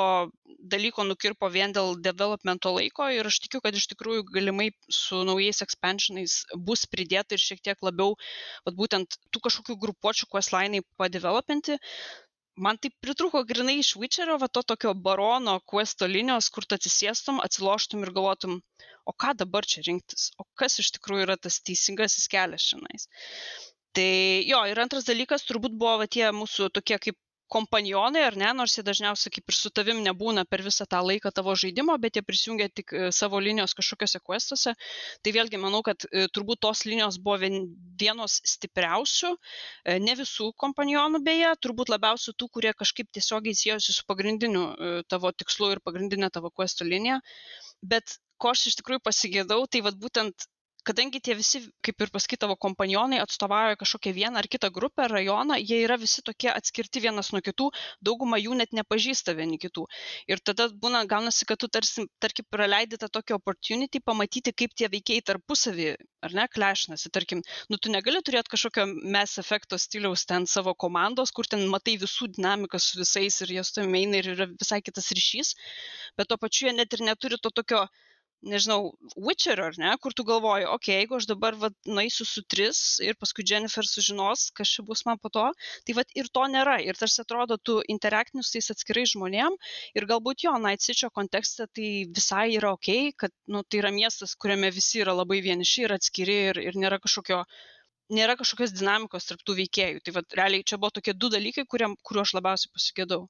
dalyko nukirpo vien dėl developmento laiko ir aš tikiu, kad iš tikrųjų galimai su naujais expansionais bus pridėta ir šiek tiek labiau, vat, būtent tų kažkokių grupuočių questlinai padevelopinti, man tai pritrūko grinai iš Witcherio, va to tokio barono questo linijos, kur tu atsisėstum, atsiloštum ir galvotum, o ką dabar čia rinktis, o kas iš tikrųjų yra tas teisingasis kelias šiandien. Tai jo, ir antras dalykas turbūt buvo va, tie mūsų tokie kaip kompanionai ar ne, nors jie dažniausiai kaip ir su tavim nebūna per visą tą laiką tavo žaidimo, bet jie prisijungia tik e, savo linijos kažkokiuose questuose. Tai vėlgi manau, kad e, turbūt tos linijos buvo vienos stipriausių, e, ne visų kompanionų beje, turbūt labiausiai tų, kurie kažkaip tiesiogiai siejosi su pagrindiniu tavo tikslu ir pagrindinė tavo questo linija. Bet ko aš iš tikrųjų pasigėdau, tai vad būtent kadangi tie visi, kaip ir pasakyt, tavo kompanionai atstovauja kažkokią vieną ar kitą grupę, rajoną, jie yra visi tokie atskirti vienas nuo kitų, dauguma jų net nepažįsta vieni kitų. Ir tada būna, gaunasi, kad tu tarsi, tarkim, praleidi tą tokį opportunity pamatyti, kaip tie veikiai tarpusavį, ar ne, klešnasi. Tarkim, nu tu negali turėti kažkokio mes efekto stiliaus ten savo komandos, kur ten matai visų dinamiką su visais ir jie su tavimi eina ir yra visai kitas ryšys, bet tuo pačiu jie net ir neturi to tokio nežinau, Witcherio, ar ne, kur tu galvoji, okei, okay, jeigu aš dabar vat, naisiu su tris ir paskui Jennifer sužinos, kas čia bus man po to, tai vat ir to nėra. Ir tarsi atrodo, tu interaktini su tais atskirai žmonėm ir galbūt jo, Night City kontekste tai visai yra ok, kad nu, tai yra miestas, kuriame visi yra labai vieniši ir atskiri ir, ir nėra kažkokio nėra kažkokios dinamikos tarp tų veikėjų. Tai vat, realiai čia buvo tokie du dalykai, kuriuo aš labiausiai pasigėdau.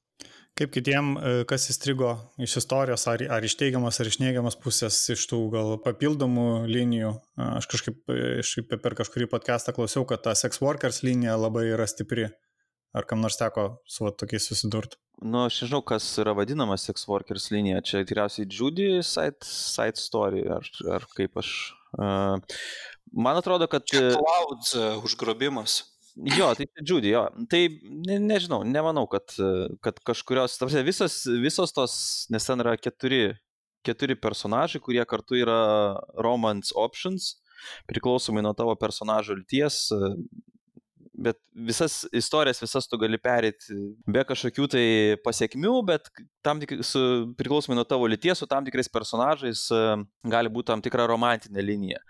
Kaip kitiem, e, kas įstrigo iš istorijos, ar, ar iš teigiamas, ar iš neigiamas pusės, iš tų gal papildomų linijų. Aš kažkaip, kažkaip per kažkurį podcastą klausiau, kad ta sex workers linija labai yra stipri. Ar kam nors teko su va, tokiais susidurti? Nu, aš nežinau, kas yra vadinama sex workers linija. Čia tikriausiai Judy side, side story, ar, ar kaip aš. Uh, man atrodo, kad... Cloud uh, užgrobimas. Jo, tai Judy, jo. Tai ne, nežinau, nemanau, kad, kad kažkurios, tarsi visos, visos tos, nes ten yra keturi, keturi personažai, kurie kartu yra romance options, priklausomai nuo tavo personažo lyties, bet visas istorijas, visas tu gali perėti be kažkokių tai pasiekmių, bet tam tik su, priklausomai nuo tavo lyties, su tam tikrais personažais e, gali būti tam tikra romantinė linija.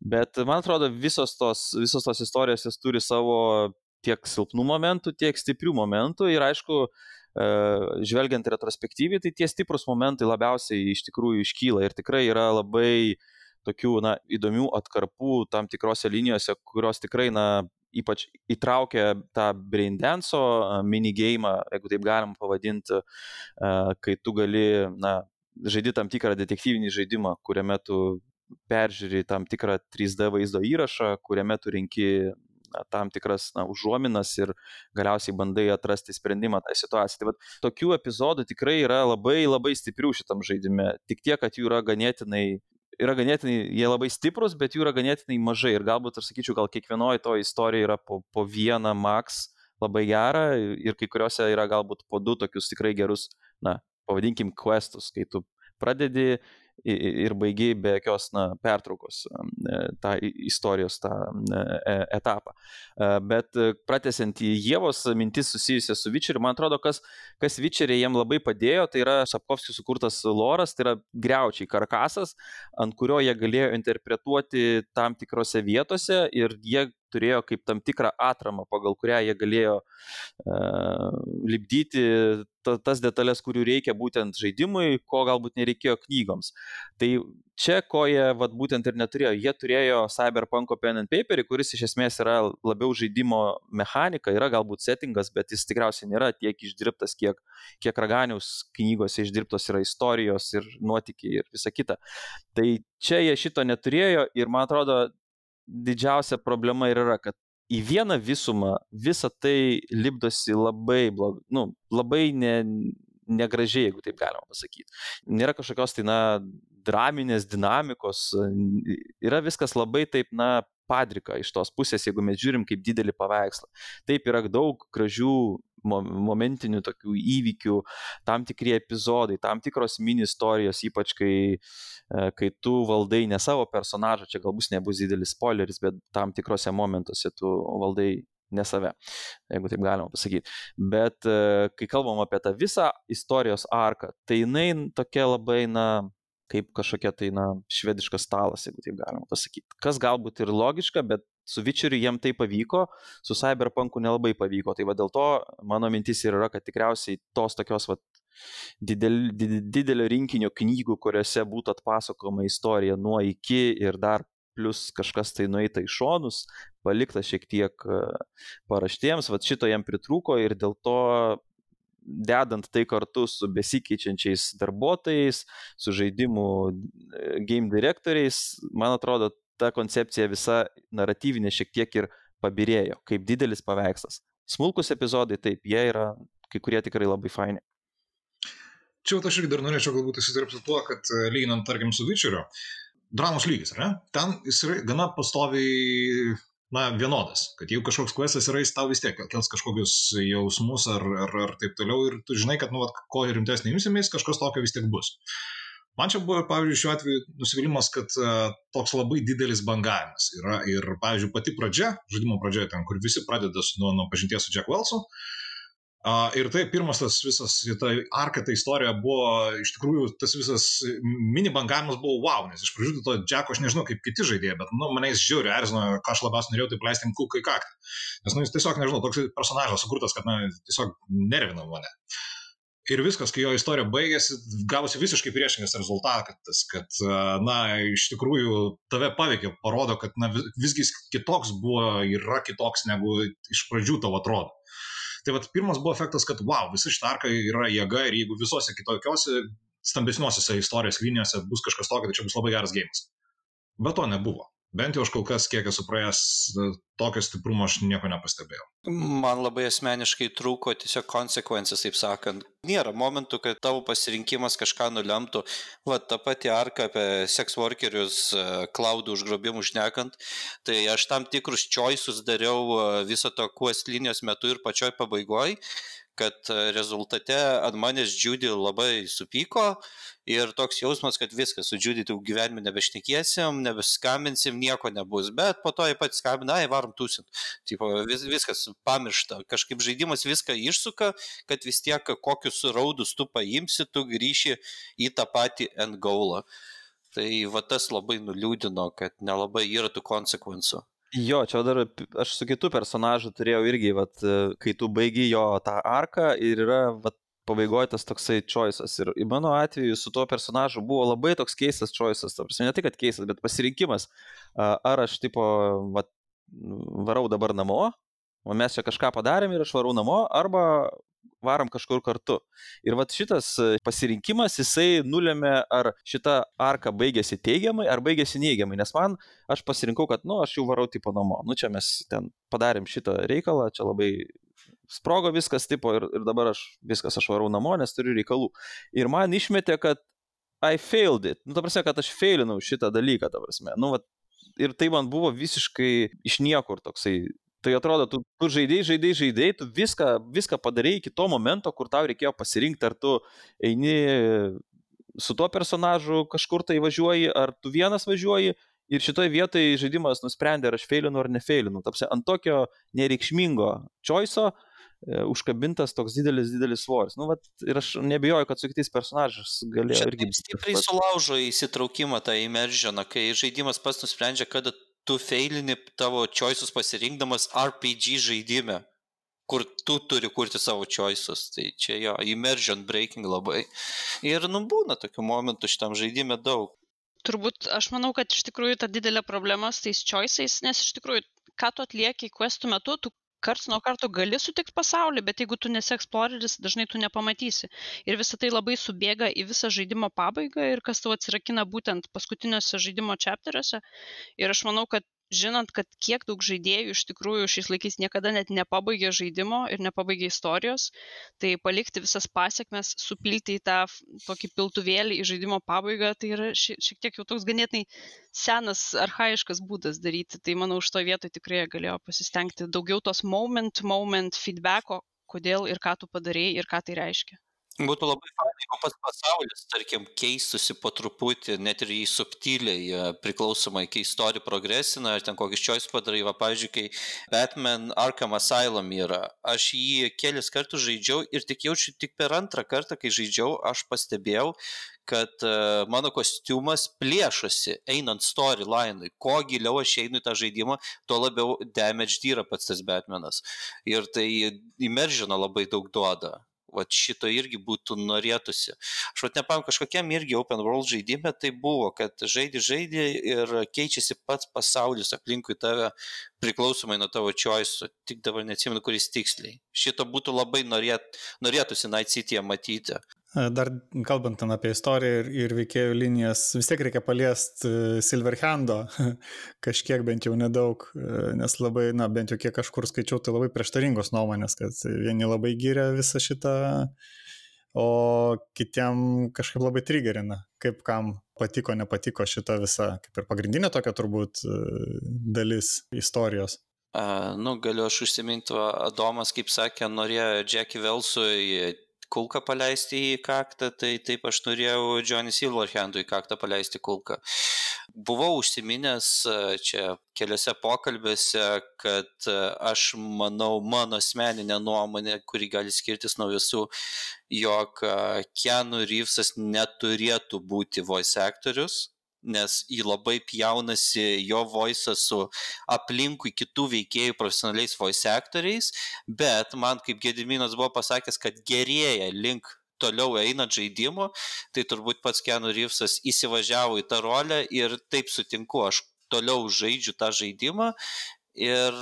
Bet man atrodo, visos tos, visos tos istorijos jas turi savo tiek silpnų momentų, tiek stiprių momentų ir aišku, e, žvelgiant retrospektyviai, tai tie stiprus momentai labiausiai iš tikrųjų iškyla ir tikrai yra labai tokių na, įdomių atkarpų tam tikrose linijose, kurios tikrai na, ypač įtraukia tą braindance'o minigame, jeigu taip galim pavadinti, kai tu gali, na, žaidi tam tikrą detektyvinį žaidimą, kuriame tu peržiūri tam tikrą 3D vaizdo įrašą, kuriame tu rinki na, tam tikras na, užuominas ir galiausiai bandai atrasti sprendimą tą situaciją. Tai va, tokių epizodų tikrai yra labai labai stiprių šitam žaidime, tik tiek, kad jų yra ganėtinai yra ganėtinai, jie labai stiprus, bet jų yra ganėtinai mažai. Ir galbūt aš sakyčiau, gal kiekvienoje to istorijoje yra po, po vieną max labai gerą ir kai kuriuose yra galbūt po du tokius tikrai gerus, na, pavadinkim, questus, kai tu pradedi ir baigiai be jokios na, pertraukos e, tą istorijos tą e, etapą. E, bet pratesiant į Jėvos mintis susijusią su Vičeriu, man atrodo, kas, kas Vičeriai jiem labai padėjo, tai yra Sapkovskis sukurtas loras, tai yra greučiai, karkasas, ant kurio jie galėjo interpretuoti tam tikrose vietose ir jie turėjo kaip tam tikrą atramą, pagal kurią jie galėjo uh, lipdyti ta, tas detalės, kurių reikia būtent žaidimui, ko galbūt nereikėjo knygoms. Tai čia, ko jie vat, būtent ir neturėjo, jie turėjo Cyberpunk pen and paperį, kuris iš esmės yra labiau žaidimo mechanika, yra galbūt settingas, bet jis tikriausiai nėra tiek išdirbtas, kiek, kiek Raganiaus knygose išdirbtos yra istorijos ir nuotykiai ir visa kita. Tai čia jie šito neturėjo ir man atrodo, didžiausia problema ir yra, kad į vieną visumą visa tai lipdosi labai blogai, nu, labai ne, negražiai, jeigu taip galima pasakyti. Nėra kažkokios tai, na, draminės dinamikos, yra viskas labai taip, na, padrika iš tos pusės, jeigu mes žiūrim kaip didelį paveikslą. Taip yra daug gražių momentinių tokių įvykių, tam tikri epizodai, tam tikros mini istorijos, ypač kai, e, kai tu valdai ne savo personažą, čia galbūt nebus didelis spoileris, bet tam tikrose momentuose tu valdai ne save, jeigu taip galima pasakyti. Bet e, kai kalbam apie tą visą istorijos arką, tai jinai tokia labai, na, kaip kažkokia tai, na, švediškas stalas, jeigu taip galima pasakyti. Kas galbūt ir logiška, bet su Witcheriu jiem tai pavyko, su Cyberpunku nelabai pavyko. Tai va dėl to mano mintis ir yra, kad tikriausiai tos tokios va, didel, didelio rinkinio knygų, kuriuose būtų atpasakoma istorija nuo iki ir dar plus kažkas tai nueita į šonus, palikta šiek tiek e, paraštėms, va šito jam pritrūko ir dėl to dedant tai kartu su besikeičiančiais darbuotojais, su žaidimų e, game direktoriais, man atrodo, ta koncepcija visa naratyvinė šiek tiek ir pabirėjo, kaip didelis paveikslas. Smulkus epizodai, taip, jie yra, kai kurie tikrai labai faini. Čia aš irgi dar norėčiau galbūt įsidirbti tuo, kad e, lyginant, tarkim, su Witcheriu, dramos lygis, ne? Ten jis yra gana pastoviai, na, vienodas. Kad jeigu kažkoks kvestas yra, jis tau vis tiek kels kažkokius jausmus ar, ar, ar taip toliau ir tu žinai, kad, nu, vat, ko rimtesnį imsimės, kažkas tokio vis tiek bus. Man čia buvo, pavyzdžiui, šiuo atveju nusivylimas, kad uh, toks labai didelis bangavimas yra ir, pavyzdžiui, pati pradžia, žaidimo pradžia ten, kur visi pradeda su, nuo, nuo pažinties su Jack Wellsu. Uh, ir tai pirmas tas visas, ta arka, ta istorija buvo, iš tikrųjų, tas visas mini bangavimas buvo wow, nes iš pradžių to Jacko aš nežinau kaip kiti žaidėjai, bet, nu, mane jis žiūri, erzino, ką aš labiausiai norėjau, tai kulką į kaktą. Nes, nu, jis tiesiog, nežinau, toks personažas sukurtas, kad, na, tiesiog nervina mane. Ir viskas, kai jo istorija baigėsi, gavosi visiškai priešingas rezultatas, kad, na, iš tikrųjų tave paveikė, parodo, kad, na, visgi kitoks buvo, yra kitoks negu iš pradžių tavo atrodo. Tai vad, pirmas buvo efektas, kad, wow, visa šita arka yra jėga ir jeigu visose kitokiose stambesniuose istorijos linijose bus kažkas tokio, tai čia bus labai geras gėjimas. Bet to nebuvo. Bent jau aš kol kas, kiek esu praėjęs, tokio stiprumo aš nieko nepastebėjau. Man labai asmeniškai trūko tiesiog konsekvencijas, taip sakant. Nėra momentų, kad tavo pasirinkimas kažką nulemtų. Va, ta pati arka apie seks workerius, klaudų e, užgrobimų šnekant, tai aš tam tikrus choices dariau e, viso to quest linijos metu ir pačioj pabaigoj kad e, rezultate ant manęs Judy labai supyko ir toks jausmas, kad viskas, su Judy tu gyvenime nebešnekėsim, nebeskambinsim, nieko nebus, bet po to jie pat skambina, ai, varom tūsint. Tipo, vis, viskas pamiršta, kažkaip žaidimas viską išsuka, kad vis tiek kokius raudus tu paimsi, tu grįši į tą patį end goalą. Tai va tas labai nuliūdino, kad nelabai yra tų konsekvencų. Jo, čia dar aš su kitu personažu turėjau irgi, vat, kai tu baigi jo tą arką ir yra vat, pabaigoje tas toksai choices. Ir mano atveju su tuo personažu buvo labai toks keistas choices. Prasme, ne tik, kad keistas, bet pasirinkimas. Ar aš tipo, vat, varau dabar namo, o mes čia kažką padarėm ir aš varau namo, arba varom kažkur kartu. Ir vat šitas e, pasirinkimas, jisai nulėmė, ar šita arka baigėsi teigiamai, ar baigėsi neigiamai. Nes man, aš pasirinkau, kad, nu, aš jau varau tipo namo. Nu, čia mes ten padarėm šitą reikalą, čia labai sprogo viskas tipo ir, ir dabar aš viskas, aš varau namo, nes turiu reikalų. Ir man išmetė, kad I failed it. Nu, ta prasme, kad aš failinau šitą dalyką, ta prasme. Nu, vat, ir tai man buvo visiškai iš niekur toksai Tai atrodo, tu, tu žaidėjai, žaidėjai, žaidėjai, tu viską, viską padarėjai iki to momento, kur tau reikėjo pasirinkti, ar tu eini su tuo personažu kažkur tai važiuoji, ar tu vienas važiuoji. Ir šitoje vietoje žaidimas nusprendė, ar aš feilinu ar nefeilinu. Tapsi ant tokio nereikšmingo choice'o e, užkabintas toks didelis, didelis svoris. Nu, vat, ir aš nebijoju, kad su kitais personažais galėjo irgi. Stipriai sulaužo įsitraukimą tą immersioną, kai žaidimas pats nusprendžia, kada tu feilini tavo choices pasirinkdamas RPG žaidime, kur tu turi kurti savo choices. Tai čia jo, immersion breaking labai. Ir nu būna tokių momentų šitam žaidime daug. Turbūt aš manau, kad iš tikrųjų ta didelė problema su tais choices, nes iš tikrųjų, ką tu atlieki questų metu, tu karts nuo karto gali sutikti pasaulį, bet jeigu tu nesi eksploreris, dažnai tu nepamatysi. Ir visą tai labai subėga į visą žaidimo pabaigą ir kas tau atsirakina būtent paskutiniuose žaidimo chapteriuose. Ir aš manau, kad žinant, kad kiek daug žaidėjų iš tikrųjų šiais laikais niekada net nepabaigė žaidimo ir nepabaigė istorijos, tai palikti visas pasiekmes, supilti į tą tokį piltuvėlį į žaidimo pabaigą, tai yra šiek tiek jau toks ganėtinai senas, arhaiškas būdas daryti. Tai manau, už to vietoj tikrai galėjo pasistengti daugiau tos moment, moment feedbacko, kodėl ir ką tu padarėjai ir ką tai reiškia. Būtų labai fainai, jeigu pats pasaulis, tarkim, keistųsi po truputį, net ir į subtiliai, e, priklausomai, kai istorija progresina, ar ten kokius choice padarai, va, pavyzdžiui, kai Batman Arkham Asylum yra, aš jį kelis kartus žaidžiau ir tik jaučiu tik per antrą kartą, kai žaidžiau, aš pastebėjau, kad uh, mano kostiumas plėšosi einant storyline'ui. Kuo giliau aš einu į tą žaidimą, tuo labiau damaged yra pats tas Batmanas. Ir tai immersioną labai daug duoda. Vat šito irgi būtų norėtųsi. Aš vat nepam kažkokiam irgi open world žaidime tai buvo, kad žaidži žaidži ir keičiasi pats pasaulis aplinkui tave priklausomai nuo tavo choice, tik dabar neatsimenu, kuris tiksliai. Šito būtų labai norėt, norėtųsi Night City matyti. Dar kalbant ten apie istoriją ir, ir veikėjų linijas, vis tiek reikia paliesti e, Silverhando, kažkiek bent jau nedaug, e, nes labai, na, bent jau kiek kažkur skaičiau, tai labai prieštaringos nuomonės, kad vieni labai gyrė visą šitą, o kitiem kažkaip labai trigerina, kaip kam patiko, nepatiko šita visa, kaip ir pagrindinė tokia turbūt e, dalis istorijos. Uh, nu, galiu aš užsiminti, Adomas, kaip sakė, norėjo Jackie Velsui kulką paleisti į kaktą, tai taip aš norėjau Johnny Silverhandui į kaktą paleisti kulką. Buvau užsiminęs e, čia keliose pokalbėse, kad e, aš manau, mano asmeninė nuomonė, kuri gali skirtis nuo visų, jog e, Keanu Reevesas neturėtų būti voice aktorius, nes jį labai pjaunasi jo voisas su aplinkui kitų veikėjų profesionaliais voice aktoriais, bet man kaip Gediminas buvo pasakęs, kad gerėja link toliau einant žaidimo, tai turbūt pats Keanu Reevesas įsivažiavo į tą rolę ir taip sutinku, aš toliau žaidžiu tą žaidimą ir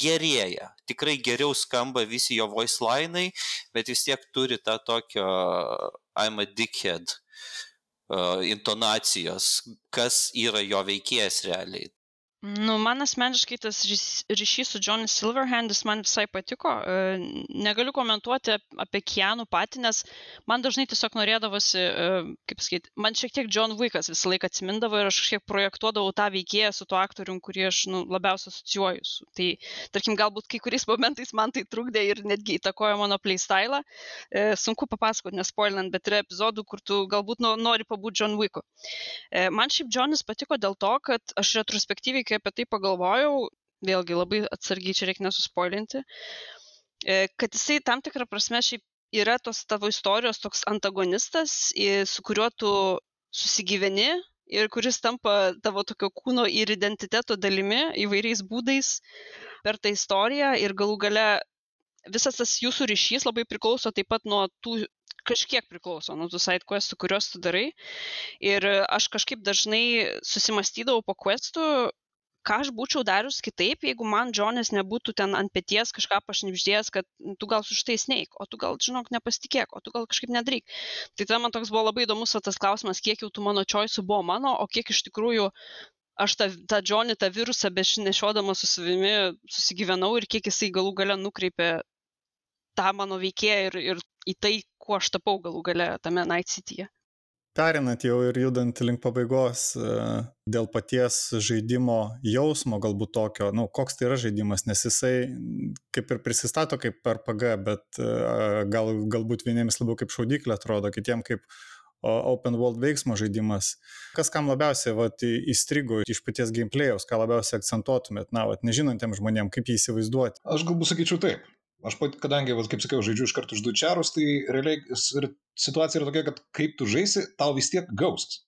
gerėja. Tikrai geriau skamba visi jo voice line'ai, bet vis tiek turi tą tokio I'm a dickhead intonacijos, kas yra jo veikėjas realiai. Nu, man asmeniškai tas ryšys su Johnny Silverhandis man visai patiko. E, negaliu komentuoti apie Kianų patį, nes man dažnai tiesiog norėdavosi, e, kaip sakyti, man šiek tiek John Wickas visą laiką atsimindavo ir aš kažkiek projektuodavau tą veikėją su tuo aktorium, kurį aš nu, labiausiai asocijuoju su. Tai, tarkim, galbūt kai kuriais momentais man tai trukdė ir netgi įtakojo mano playstylą. E, sunku papasakoti, nespoilinant, bet yra epizodų, kur tu galbūt nori pabūti John Wicku. Man šiaip Johnis patiko dėl to, kad aš retrospektyviai kai apie tai pagalvojau, vėlgi labai atsargiai čia reikia nesuspoilinti, e, kad jisai tam tikrą prasme šiaip yra tos tavo istorijos toks antagonistas, su kuriuo tu susigyveni ir kuris tampa tavo tokio kūno ir identiteto dalimi įvairiais būdais per tą istoriją ir galų gale visas tas jūsų ryšys labai priklauso taip pat nuo tų kažkiek priklauso nuo tų side questų, kuriuos tu darai. Ir aš kažkaip dažnai susimastydavau po questų, ką aš būčiau darius kitaip, jeigu man Džonis nebūtų ten ant pėties kažką pašnipždėjęs, kad tu gal su šitais neik, o tu gal, žinok, nepasitikėk, o tu gal kažkaip nedaryk. Tai tada man toks buvo labai įdomus tas klausimas, kiek jau tų mano choice'ų buvo mano, o kiek iš tikrųjų aš tą, tą Džonį, tą virusą bešinešiodama su savimi susigyvenau ir kiek jisai galų gale nukreipė tą mano veikėją ir, ir į tai, kuo aš tapau galų gale tame Night City'e perinant jau ir judant link pabaigos, e, dėl paties žaidimo jausmo, galbūt tokio, nu, koks tai yra žaidimas, nes jisai kaip ir prisistato kaip RPG, bet e, gal, galbūt vieniems labiau kaip šaudyklė atrodo, kitiems kaip open world veiksmo žaidimas. Kas kam labiausiai vat, įstrigo iš paties gameplayaus, ką labiausiai akcentuotumėt, na, vat, nežinantiems žmonėms, kaip jį įsivaizduoti? Aš galbūt sakyčiau taip. Aš pat, kadangi, vat, kaip sakiau, žaidžiu iš karto už du čiarus, tai realiai situacija yra tokia, kad kaip tu žaisi, tau vis tiek gausis.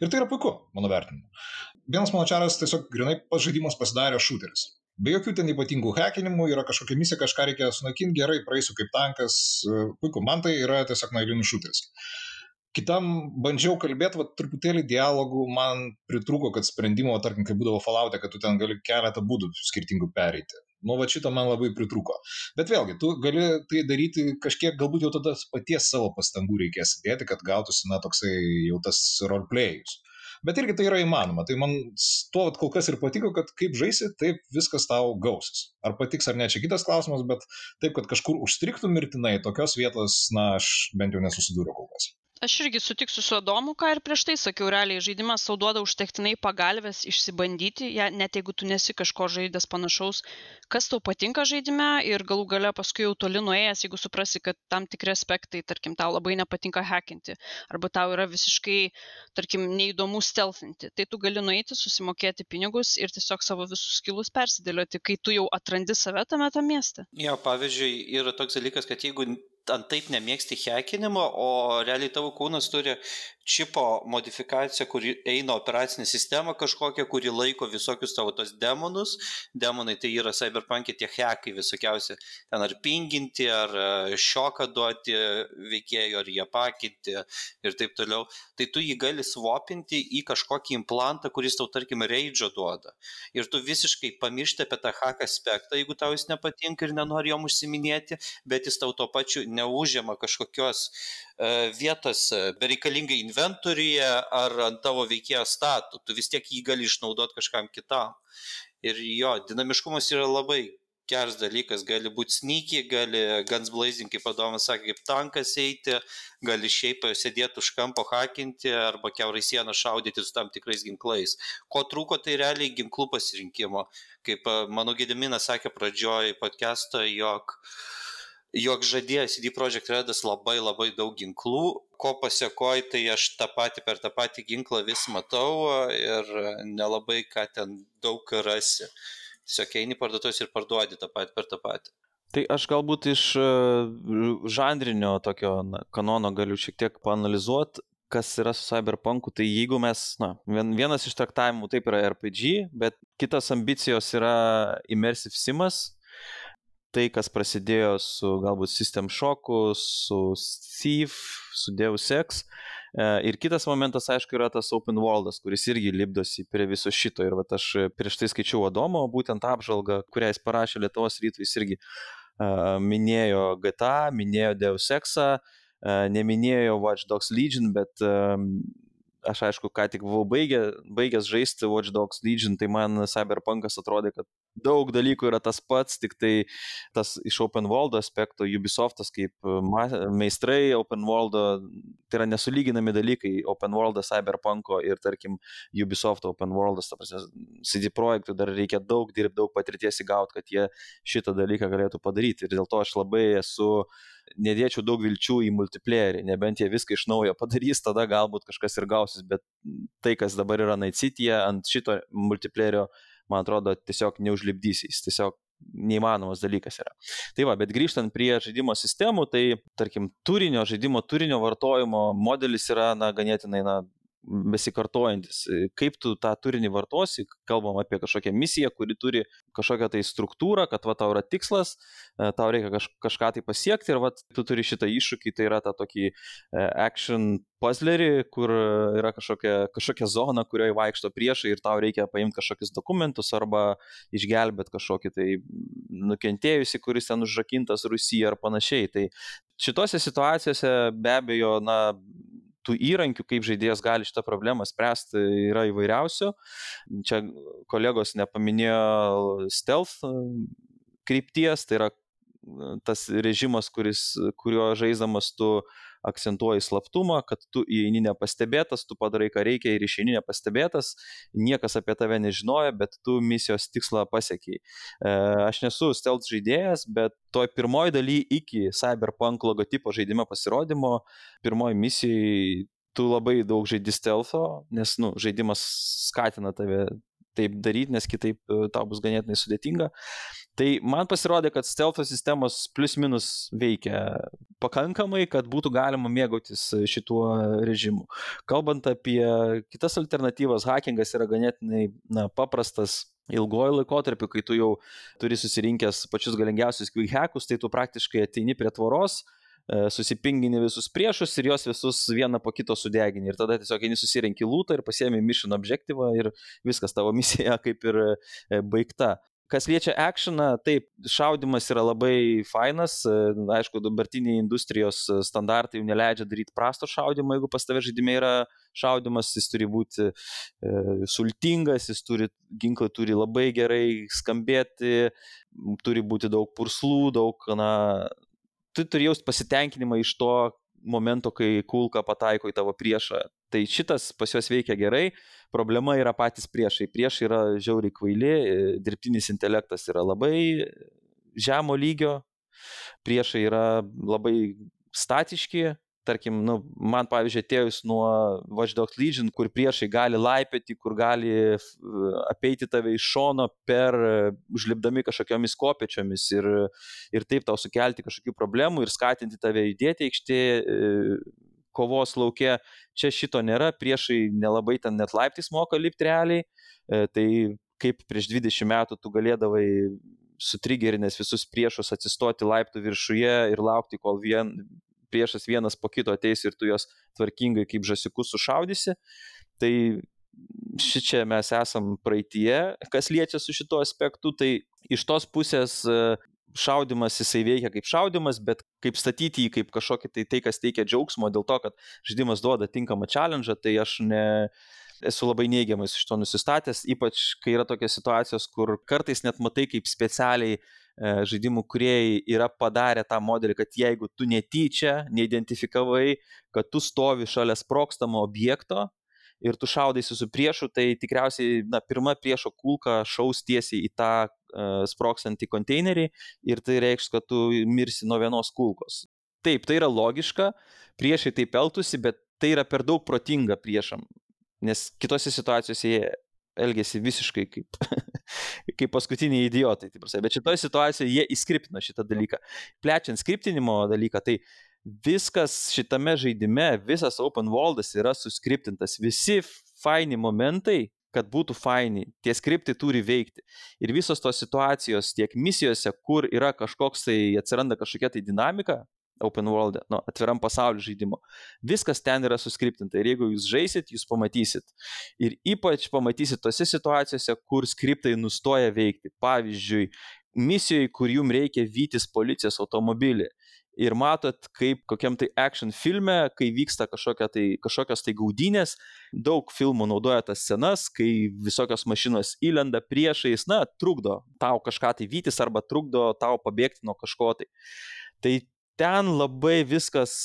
Ir tai yra puiku, mano vertinimu. Vienas mano čiaras tiesiog grinai pats žaidimas pasidarė šūteris. Be jokių ten ypatingų hekinimų, yra kažkokia misija, kažką reikia sunaikinti, gerai, praeisiu kaip tankas, puiku, man tai yra tiesiog nailinis šūteris. Kitam bandžiau kalbėti, va, truputėlį dialogų man pritruko, kad sprendimo, tarkim, kai būdavo falautė, kad tu ten gali keletą būdų skirtingų pereiti. Nu, va šito man labai pritruko. Bet vėlgi, tu gali tai daryti kažkiek, galbūt jau tada paties savo pastangų reikės įdėti, kad gautųsi, na, toksai jau tas roleplayus. Bet irgi tai yra įmanoma. Tai man tuo kol kas ir patiko, kad kaip žaisi, taip viskas tau gausis. Ar patiks ar ne, čia kitas klausimas, bet taip, kad kažkur užstriktų mirtinai, tokios vietos, na, aš bent jau nesusidūriau kol kas. Aš irgi sutiksiu su Adomu, ką ir prieš tai sakiau, realiai žaidimas tau duoda užtektinai pagalbės išsibandyti, ja, net jeigu tu nesi kažko žaidęs panašaus, kas tau patinka žaidime ir galų gale paskui jau toli nuėjęs, jeigu suprasi, kad tam tikri aspektai, tarkim, tau labai nepatinka hackinti, arba tau yra visiškai, tarkim, neįdomu stealthinti, tai tu gali nueiti, susimokėti pinigus ir tiesiog savo visus skilus persidėlioti, kai tu jau atrandi save tame tam mieste. Jo, pavyzdžiui, yra toks dalykas, kad jeigu ant taip nemėgsti hekinimo, o realiai tavo kūnas turi čipo modifikacija, kuri eina operacinė sistema kažkokia, kuri laiko visokius tavo tos demonus. Demonai tai yra cyberpunkė tie hekai visokiausi, ten ar pinginti, ar e, šoką duoti veikėjų, ar jie pakinti ir taip toliau. Tai tu jį gali swapinti į kažkokį implantą, kuris tau, tarkim, reidžo duoda. Ir tu visiškai pamiršti apie tą hack aspektą, jeigu tau jis nepatinka ir nenori jom užsiminėti, bet jis tau tuo pačiu neužima kažkokios E, vietos e, bereikalingai inventoriuje ar ant tavo veikėjo statų, tu vis tiek jį gali išnaudoti kažkam kitam. Ir jo, dinamiškumas yra labai geras dalykas, gali būti snykiai, gali guns blazing, kaip padomas sakė, kaip tankas eiti, gali šiaip sėdėti už kampo hakinti arba keurai sieną šaudyti su tam tikrais ginklais. Ko trūko, tai realiai ginklų pasirinkimo. Kaip e, mano Gediminas sakė pradžioj podcast'o, jog uh, jog žadėjo CD Projekt Redas labai labai daug ginklų, ko pasiekoj, tai aš tą patį per tą patį ginklą vis matau ir nelabai ką ten daug rasi. Tiesiog eini parduotuvės ir parduodi tą patį per tą patį. Tai aš galbūt iš e, žanrinio tokio kanono galiu šiek tiek panalizuoti, kas yra su cyberpunku. Tai jeigu mes, na, vienas iš traktavimų taip yra RPG, bet kitas ambicijos yra immersive simas, tai, kas prasidėjo su galbūt System Shocku, su Thief, su Deus Ex. E, ir kitas momentas, aišku, yra tas Open Worldas, kuris irgi lipdosi prie viso šito. Ir aš prieš tai skaičiau Adomo, būtent apžvalgą, kurią jis parašė Lietuvos rytui, jis irgi uh, minėjo GTA, minėjo Deus Exą, uh, neminėjo Watch Dogs Legion, bet um, aš aišku, ką tik buvau baigė, baigęs žaisti Watch Dogs Legion, tai man Cyberpunkas atrodė, kad daug dalykų yra tas pats, tik tai tas iš open world aspekto, Ubisoftas kaip meistrai open world, tai yra nesulyginami dalykai open world, Cyberpunko ir tarkim Ubisoft open world, CD projektų dar reikia daug dirbti, daug patirties įgauti, kad jie šitą dalyką galėtų padaryti. Ir dėl to aš labai esu nedėčiau daug vilčių į multiplayerį, nebent jie viską iš naujo padarys, tada galbūt kažkas ir gausis, bet tai, kas dabar yra Night City, ant šito multiplayerio, man atrodo, tiesiog neužlipdys, jis tiesiog neįmanomas dalykas yra. Tai va, bet grįžtant prie žaidimo sistemų, tai tarkim turinio, žaidimo turinio vartojimo modelis yra, na, ganėtinai, na, besikartojantis. Kaip tu tą turinį vartosi, kalbam apie kažkokią misiją, kuri turi kažkokią tai struktūrą, kad va tau yra tikslas, e, tau reikia kaž, kažką tai pasiekti ir va tu turi šitą iššūkį, tai yra tą tokį e, action puzzlerį, kur yra kažkokia, kažkokia zona, kurioje vaikšto priešai ir tau reikia paimti kažkokius dokumentus arba išgelbėti kažkokį tai nukentėjusi, kuris ten užrakintas Rusija ar panašiai. Tai šitose situacijose be abejo, na, tų įrankių, kaip žaidėjas gali šitą problemą spręsti, yra įvairiausių. Čia kolegos nepaminėjo stealth e, krypties, tai yra e, tas režimas, kuris, kurio žaisdamas tu akcentuoji slaptumą, kad tu įeini nepastebėtas, tu padarai ką reikia ir išeini nepastebėtas, niekas apie tave nežinojo, bet tu misijos tikslą pasiekiai. E, aš nesu stealth žaidėjas, bet toj pirmoji daly iki Cyberpunk logotipo žaidimo pasirodymo, pirmoji misijai tu labai daug žaidži stealtho, nes nu, žaidimas skatina tave taip daryti, nes kitaip e, tau bus ganėtinai sudėtinga. Tai man pasirodė, kad stealth sistemos plus minus veikia pakankamai, kad būtų galima mėgautis šituo režimu. Kalbant apie kitas alternatyvas, hackingas yra ganėtinai na, paprastas ilgojo laikotarpiu, kai tu jau turi susirinkęs pačius galingiausius quick hackus, tai tu praktiškai ateini prie tvoros, e, susipingini visus priešus ir juos visus vieną po kito sudegini. Ir tada tiesiog eini susirenki lūtą ir pasiemi mission objektyvą ir viskas tavo misija kaip ir e, baigta. Kas liečia actioną, taip, šaudimas yra labai fainas, aišku, dabartiniai industrijos standartai jau neleidžia daryti prasto šaudimo, jeigu pas tave žaidime yra šaudimas, jis turi būti e, sultingas, jis turi, ginklai turi labai gerai skambėti, turi būti daug purslų, daug, na, tu turi jausti pasitenkinimą iš to momento, kai kulka pataiko į tavo priešą. Tai šitas pas juos veikia gerai, problema yra patys priešai. Priešai yra žiauriai kvaili, dirbtinis intelektas yra labai žemo lygio, priešai yra labai statiški, tarkim, nu, man pavyzdžiui, atėjus nuo Watch Dogs Legion, kur priešai gali laipėti, kur gali apeiti tave iš šono per užlipdami kažkokiomis kopėčiomis ir, ir taip tau sukelti kažkokių problemų ir skatinti tave judėti aikštėje kovos laukia. Čia šito nėra, priešai nelabai ten net laiptais moka lipti realiai. E, tai kaip prieš 20 metų tu galėdavai sutrigerinęs visus priešus atsistoti laiptų viršuje ir laukti, kol vien, priešas vienas po kito ateis ir tu juos tvarkingai kaip žasikus sušaudysi. Tai šičia mes esam praeitie, kas liečia su šituo aspektu, tai iš tos pusės šaudimas jisai veikia kaip šaudimas, bet kaip statyti jį kaip kažkokį tai tai, kas teikia džiaugsmo dėl to, kad žaidimas duoda tinkamą challenge, tai aš ne, esu labai neigiamai iš to nusistatęs, ypač kai yra tokios situacijos, kur kartais net matai, kaip specialiai e, žaidimų kuriejai yra padarę tą modelį, kad jeigu tu netyčia neidentifikavai, kad tu stovi šalia sprokstamo objekto, ir tu šaudaisi su priešu, tai tikriausiai na, pirma priešo kulka šaus tiesiai į tą uh, sprokstantį konteinerį ir tai reikš, kad tu mirsi nuo vienos kulkos. Taip, tai yra logiška, priešai taip elgtųsi, bet tai yra per daug protinga priešam, nes kitose situacijose jie elgesi visiškai kaip, kaip paskutiniai idiotai. Bet šitoje situacijoje jie įskriptino šitą dalyką. Plečiant skriptinimo dalyką, tai viskas šitame žaidime, visas open worldas yra suskriptintas, visi faini momentai, kad būtų faini, tie skriptai turi veikti. Ir visos tos situacijos tiek misijose, kur yra kažkoks tai, atsiranda kažkokia tai dinamika, open world, nu, atviram pasauliu žaidimo. Viskas ten yra suskriptinta ir jeigu jūs žaisit, jūs pamatysit. Ir ypač pamatysit tose situacijose, kur skriptai nustoja veikti. Pavyzdžiui, misijoje, kur jums reikia vytis policijos automobilį ir matot, kaip kokiam tai action filme, kai vyksta kažkokia tai, kažkokios tai gaudynės, daug filmų naudoja tas scenas, kai visokios mašinos įlenda priešais, na, trukdo tau kažką tai vytis arba trukdo tau pabėgti nuo kažko tai. Tai ten labai viskas,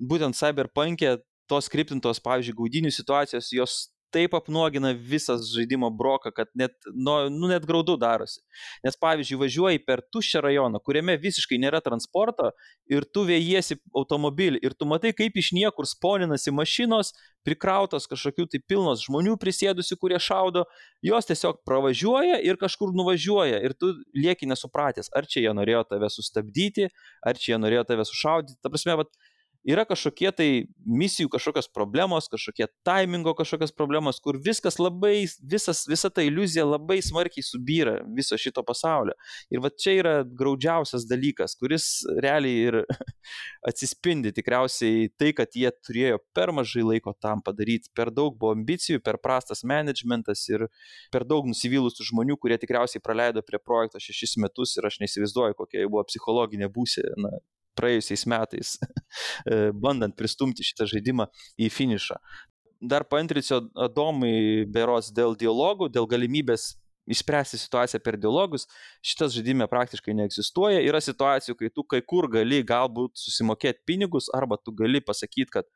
būtent cyberpunk'e, tos skriptintos, pavyzdžiui, gaudinių situacijos, jos taip apnuogina visas žaidimo broką, kad net, nu, nu, net graudu darosi. Nes pavyzdžiui, važiuoji per tuščią rajoną, kuriame visiškai nėra transporto ir tu vėjiesi automobilį ir tu matai, kaip iš niekur sponinasi mašinos, prikrautos kažkokių tai pilnos žmonių prisėdusių, kurie šaudo, jos tiesiog pravažiuoja ir kažkur nuvažiuoja ir tu lieki nesupratęs, ar čia jie norėjo tave sustabdyti, ar čia jie norėjo tave sušaudyti. Ta prasme, vat, yra kažkokie tai misijų kažkokios problemos, kažkokie taimingo kažkokios problemos, kur viskas labai, visas, visa ta iliuzija labai smarkiai subyra viso šito pasaulio. Ir va čia yra graudžiausias dalykas, kuris realiai ir atsispindi tikriausiai tai, kad jie turėjo per mažai laiko tam padaryti, per daug buvo ambicijų, per prastas managementas ir per daug nusivylusių žmonių, kurie tikriausiai praleido prie projekto šešis metus ir aš neįsivaizduoju, kokia buvo psichologinė būsena praėjusiais metais, e, bandant pristumti šitą žaidimą į finišą. Dar paantrysiu Adomui beros dėl dialogų, dėl galimybės išspręsti situaciją per dialogus. Šitas žaidime praktiškai neegzistuoja. Yra situacijų, kai tu kai kur gali galbūt susimokėti pinigus arba tu gali pasakyti, kad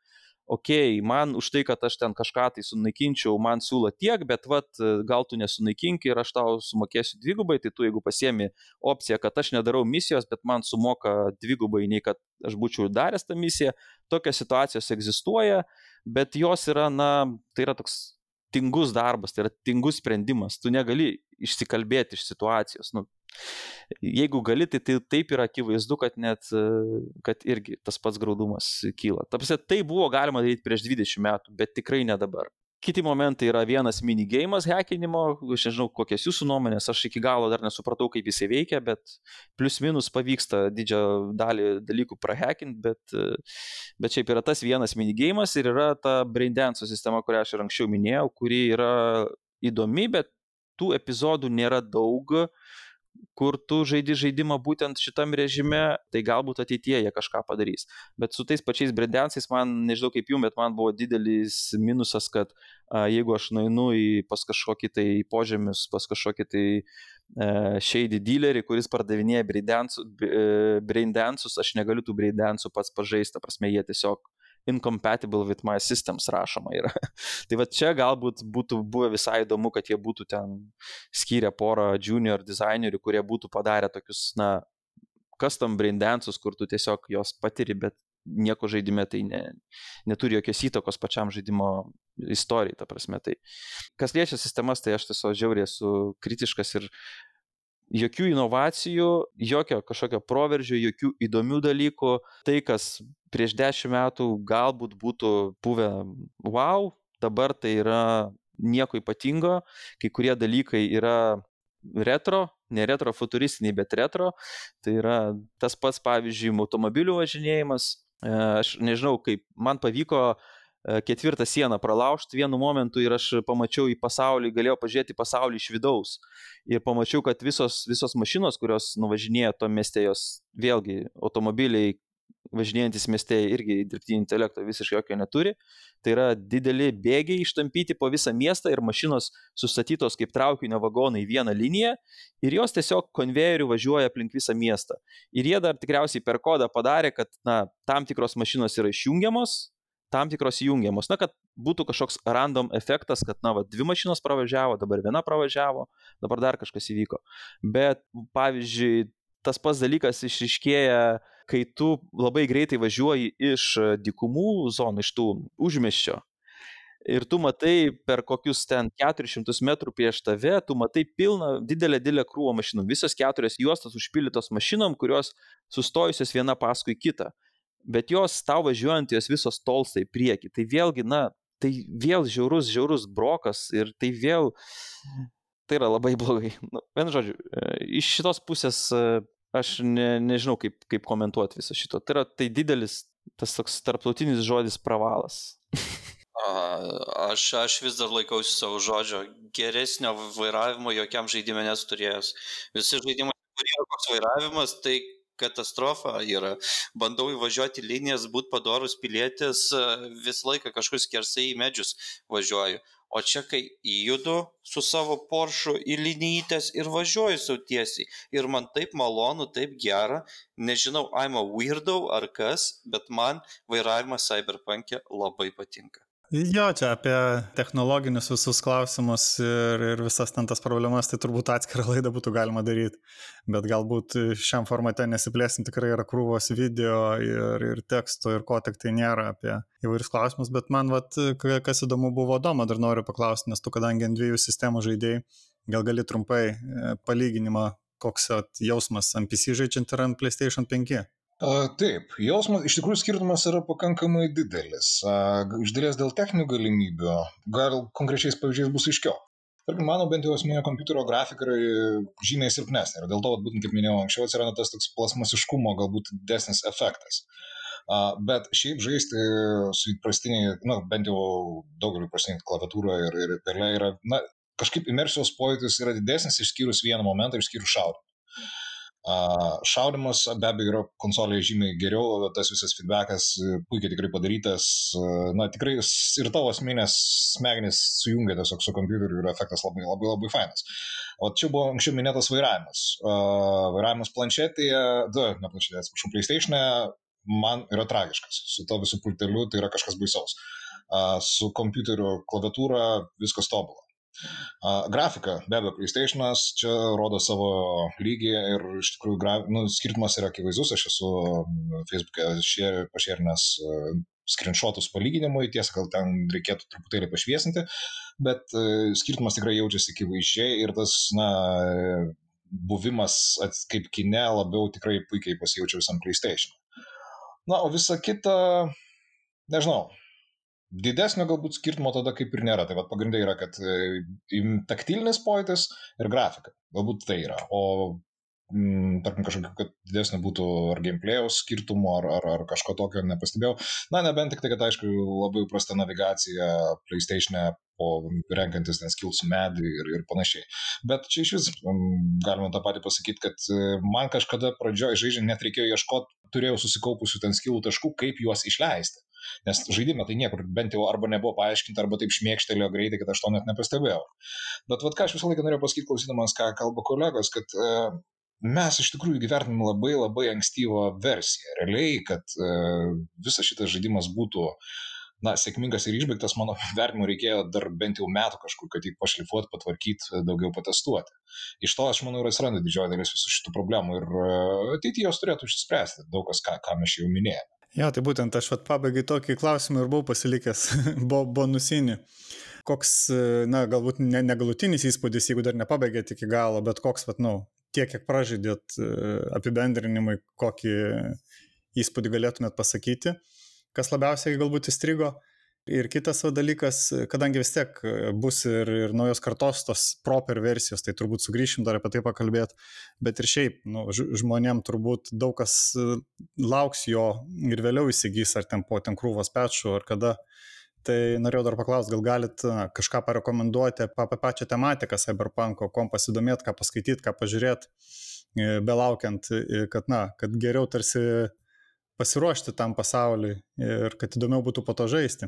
okei, okay, man už tai, kad aš ten kažką tai sunaikinčiau, man siūlo tiek, bet vat, gal tu nesunaikink ir aš tau sumokėsiu dvigubai, tai tu jeigu pasiemi opciją, kad aš nedarau misijos, bet man sumoka dvigubai nei kad aš būčiau daręs tą misiją, tokios situacijos egzistuoja, bet jos yra, na, tai yra toks tingus darbas, tai yra tingus sprendimas, tu negali išsikalbėti iš situacijos. Nu, Jeigu gali, tai, tai taip yra akivaizdu, kad net, kad irgi tas pats graudumas kyla. Tapsi, tai buvo galima daryti prieš 20 metų, bet tikrai ne dabar. Kiti momentai yra vienas minigėjimas hekinimo, aš nežinau, kokias jūsų nuomonės, aš iki galo dar nesupratau, kaip jisai veikia, bet plius minus pavyksta didžią dalį dalykų prahekinti, bet, bet šiaip yra tas vienas minigėjimas ir yra ta braindance sistema, kurią aš ir anksčiau minėjau, kuri yra įdomi, bet tų epizodų nėra daug, uh, kur tu žaidi žaidimą būtent šitam režime, tai galbūt ateityje jie kažką padarys. Bet su tais pačiais bredensais man, nežinau kaip jums, bet man buvo didelis minusas, kad a, jeigu aš nueinu į pas kažkokį tai požemius, pas kažkokį tai shady dealerį, kuris pardavinėja braindansus, aš negaliu tų braindansų pats pažaisti, prasme, jie tiesiog incompatible with my systems rašoma yra. tai va čia galbūt būtų buvę visai įdomu, kad jie būtų ten skyrę porą junior dizainerių, kurie būtų padarę tokius, na, custom braindansus, kur tu tiesiog jos patiri, bet nieko žaidime tai ne, neturi jokios įtakos pačiam žaidimo istorijai, ta prasme. Tai kas liečia sistemas, tai aš tiesiog žiauriai esu kritiškas ir jokių inovacijų, jokio kažkokio proveržio, jokių įdomių dalykų. Tai, kas prieš dešimt metų galbūt būtų buvę wow, dabar tai yra nieko ypatingo, kai kurie dalykai yra retro, ne retro futuristiniai, bet retro. Tai yra tas pats, pavyzdžiui, automobilių važinėjimas. E, aš nežinau, kaip man pavyko uh, ketvirtą sieną pralaužti vienu momentu ir aš pamačiau į pasaulį, galėjau pažiūrėti pasaulį iš vidaus. Ir pamačiau, kad visos, visos mašinos, kurios nuvažinėja to mieste, jos vėlgi automobiliai važinėjantis mieste irgi dirbtinio intelekto visiškai jokio neturi. Tai yra dideli bėgiai ištampyti po visą miestą ir mašinos sustatytos kaip traukinio vagonai į vieną liniją ir jos tiesiog konvejeriu važiuoja aplink visą miestą. Ir jie dar tikriausiai per kodą padarė, kad na, tam tikros mašinos yra išjungiamos, tam tikros įjungiamos. Na, kad būtų kažkoks random efektas, kad, na, va, dvi mašinos pravažiavo, dabar viena pravažiavo, dabar dar kažkas įvyko. Bet, pavyzdžiui, tas pats dalykas išriškėja, kai tu labai greitai važiuoji iš dikumų zonų, iš tų užmeščio. Ir tu matai per kokius ten 400 metrų prieš tave, tu matai pilną, didelę, didelę krūvą mašinų. Visos keturios juostos užpildytos mašinom, kurios sustojusios viena paskui kitą bet jos tau važiuojant, jos visos tolsta į priekį. Tai vėlgi, na, tai vėl žiaurus, žiaurus brokas ir tai vėl, tai yra labai blogai. Nu, Vien žodžiu, e, iš šitos pusės e, aš ne, nežinau, kaip, kaip komentuoti viso šito. Tai yra tai didelis, tas toks tarptautinis žodis pravalas. Aš, aš vis dar laikausi savo žodžio. Geresnio vairavimo jokiam žaidimui nesu turėjęs. Visi žaidimai, kurie koks vairavimas, tai katastrofa yra. Bandau įvažiuoti linijas, būti padorus pilietis, visą laiką kažkur skersai į medžius važiuoju. O čia, kai įjudu su savo poršu į linijytės ir važiuoju sau tiesiai. Ir man taip malonu, taip gera. Nežinau, I'm a weirdo ar kas, bet man vairavimas cyberpunk'e labai patinka. Jo, čia apie technologinius visus klausimus ir, ir visas ten tas problemas, tai turbūt atskirą laidą būtų galima daryti. Bet galbūt šiam formate nesiplėsim, tikrai yra krūvos video ir, ir teksto ir ko tik tai nėra apie įvairius klausimus. Bet man, vat, kas įdomu buvo Doma, dar noriu paklausti, nes tu kadangi ant dviejų sistemų žaidėjai, gal gali trumpai e, palyginimą, koks jausmas ant PC žaidžiant ir ant PlayStation 5. Taip, jausmas, iš tikrųjų skirtumas yra pakankamai didelis. Iš dalies dėl techninių galimybių, gal konkrečiais pavyzdžiais bus aiškiau. Tarkim, mano bent jau asmeninio kompiuterio grafika yra žymiai silpnesnė ir dėl to, būtent kaip minėjau anksčiau, atsiranda tas toks plasmasiškumo galbūt didesnis efektas. Bet šiaip žaisti su įprastiniai, na, bent jau daugeliu įprastiniai klaviatūra ir, ir pelė yra, na, kažkaip imersijos pojūtis yra didesnis išskyrus vieną momentą, išskyrus šaudimą. Šaudimas be abejo yra konsolėje žymiai geriau, tas visas feedbackas e, puikiai tikrai padarytas, e, na tikrai ir tavo asmenės smegenys sujungia tiesiog su kompiuteriu ir efektas labai labai labai fainas. O čia buvo anksčiau minėtas vairavimas. Vairavimas planšetėje, du, ne planšetėje, atsiprašau, PlayStation'e man yra tragiškas. Su to visų pulteliu tai yra kažkas baisaus. Su kompiuteriu klaviatūra viskas tobulą. Grafika, be abejo, PlayStation'as čia rodo savo lygį ir iš tikrųjų gra... nu, skirtumas yra akivaizdus, aš esu Facebook'e pašėrinęs uh, screenshotus palyginimui, tiesa, gal ten reikėtų truputėlį pašviesinti, bet uh, skirtumas tikrai jaučiasi akivaizdžiai ir tas, na, buvimas kaip kine labiau tikrai puikiai pasijaučia visam PlayStation. Na, o visa kita, nežinau, Didesnio galbūt skirtumo tada kaip ir nėra. Tai vad pagrindai yra, kad e, taktilinis pojūtis ir grafika. Galbūt tai yra. O mm, tarkim, kažkokio, kad didesnio būtų ar gameplay'aus skirtumo, ar, ar, ar kažko tokio nepastebėjau. Na, nebent tik tai, kad aišku, labai prasta navigacija PlayStation'e po renkantis ten skills medį ir, ir panašiai. Bet čia iš vis galima tą patį pasakyti, kad e, man kažkada pradžioje žaidžiant net reikėjo ieškoti, turėjau susikaupusių ten skillų taškų, kaip juos išleisti. Nes žaidime tai niekur bent jau arba nebuvo paaiškinta, arba taip šmėkštelėjo greitai, kad aš to net nepastebėjau. Bet vad ką aš visą laiką norėjau pasakyti, klausydamas, ką kalba kolegos, kad e, mes iš tikrųjų gyvenam labai labai ankstyvą versiją. Realiai, kad e, visas šitas žaidimas būtų na, sėkmingas ir išbaigtas, mano vertinimu, reikėjo dar bent jau metų kažkur, kad jį pašlifuoti, patvarkyti, daugiau patestuoti. Iš to, aš manau, ir atsiranda didžioji dalis visų šitų problemų ir e, ateityje jos turėtų išspręsti daug kas, ką, ką mes jau minėjome. Jo, tai būtent aš vat pabaigai tokį klausimą ir buvau pasilikęs bo, bonusinį. Koks, na, galbūt ne, negalutinis įspūdis, jeigu dar nepabaigėt iki galo, bet koks, vat, nu, tiek, kiek pražydėt apibendrinimui, kokį įspūdį galėtumėt pasakyti, kas labiausiai galbūt įstrigo. Ir kitas dalykas, kadangi vis tiek bus ir, ir naujos kartos tos proper versijos, tai turbūt sugrįšim dar apie tai pakalbėti, bet ir šiaip nu, žmonėm turbūt daug kas lauks jo ir vėliau įsigys, ar ten po ten krūvos pečų, ar kada. Tai norėjau dar paklausti, gal galit kažką parekomenduoti apie, pačią tematiką Cyberpunko, kom pasidomėti, ką paskaityti, ką pažiūrėti, e, belaukiant, e, kad, na, kad geriau tarsi pasiruošti tam pasauliui ir kad įdomiau būtų po to žaisti.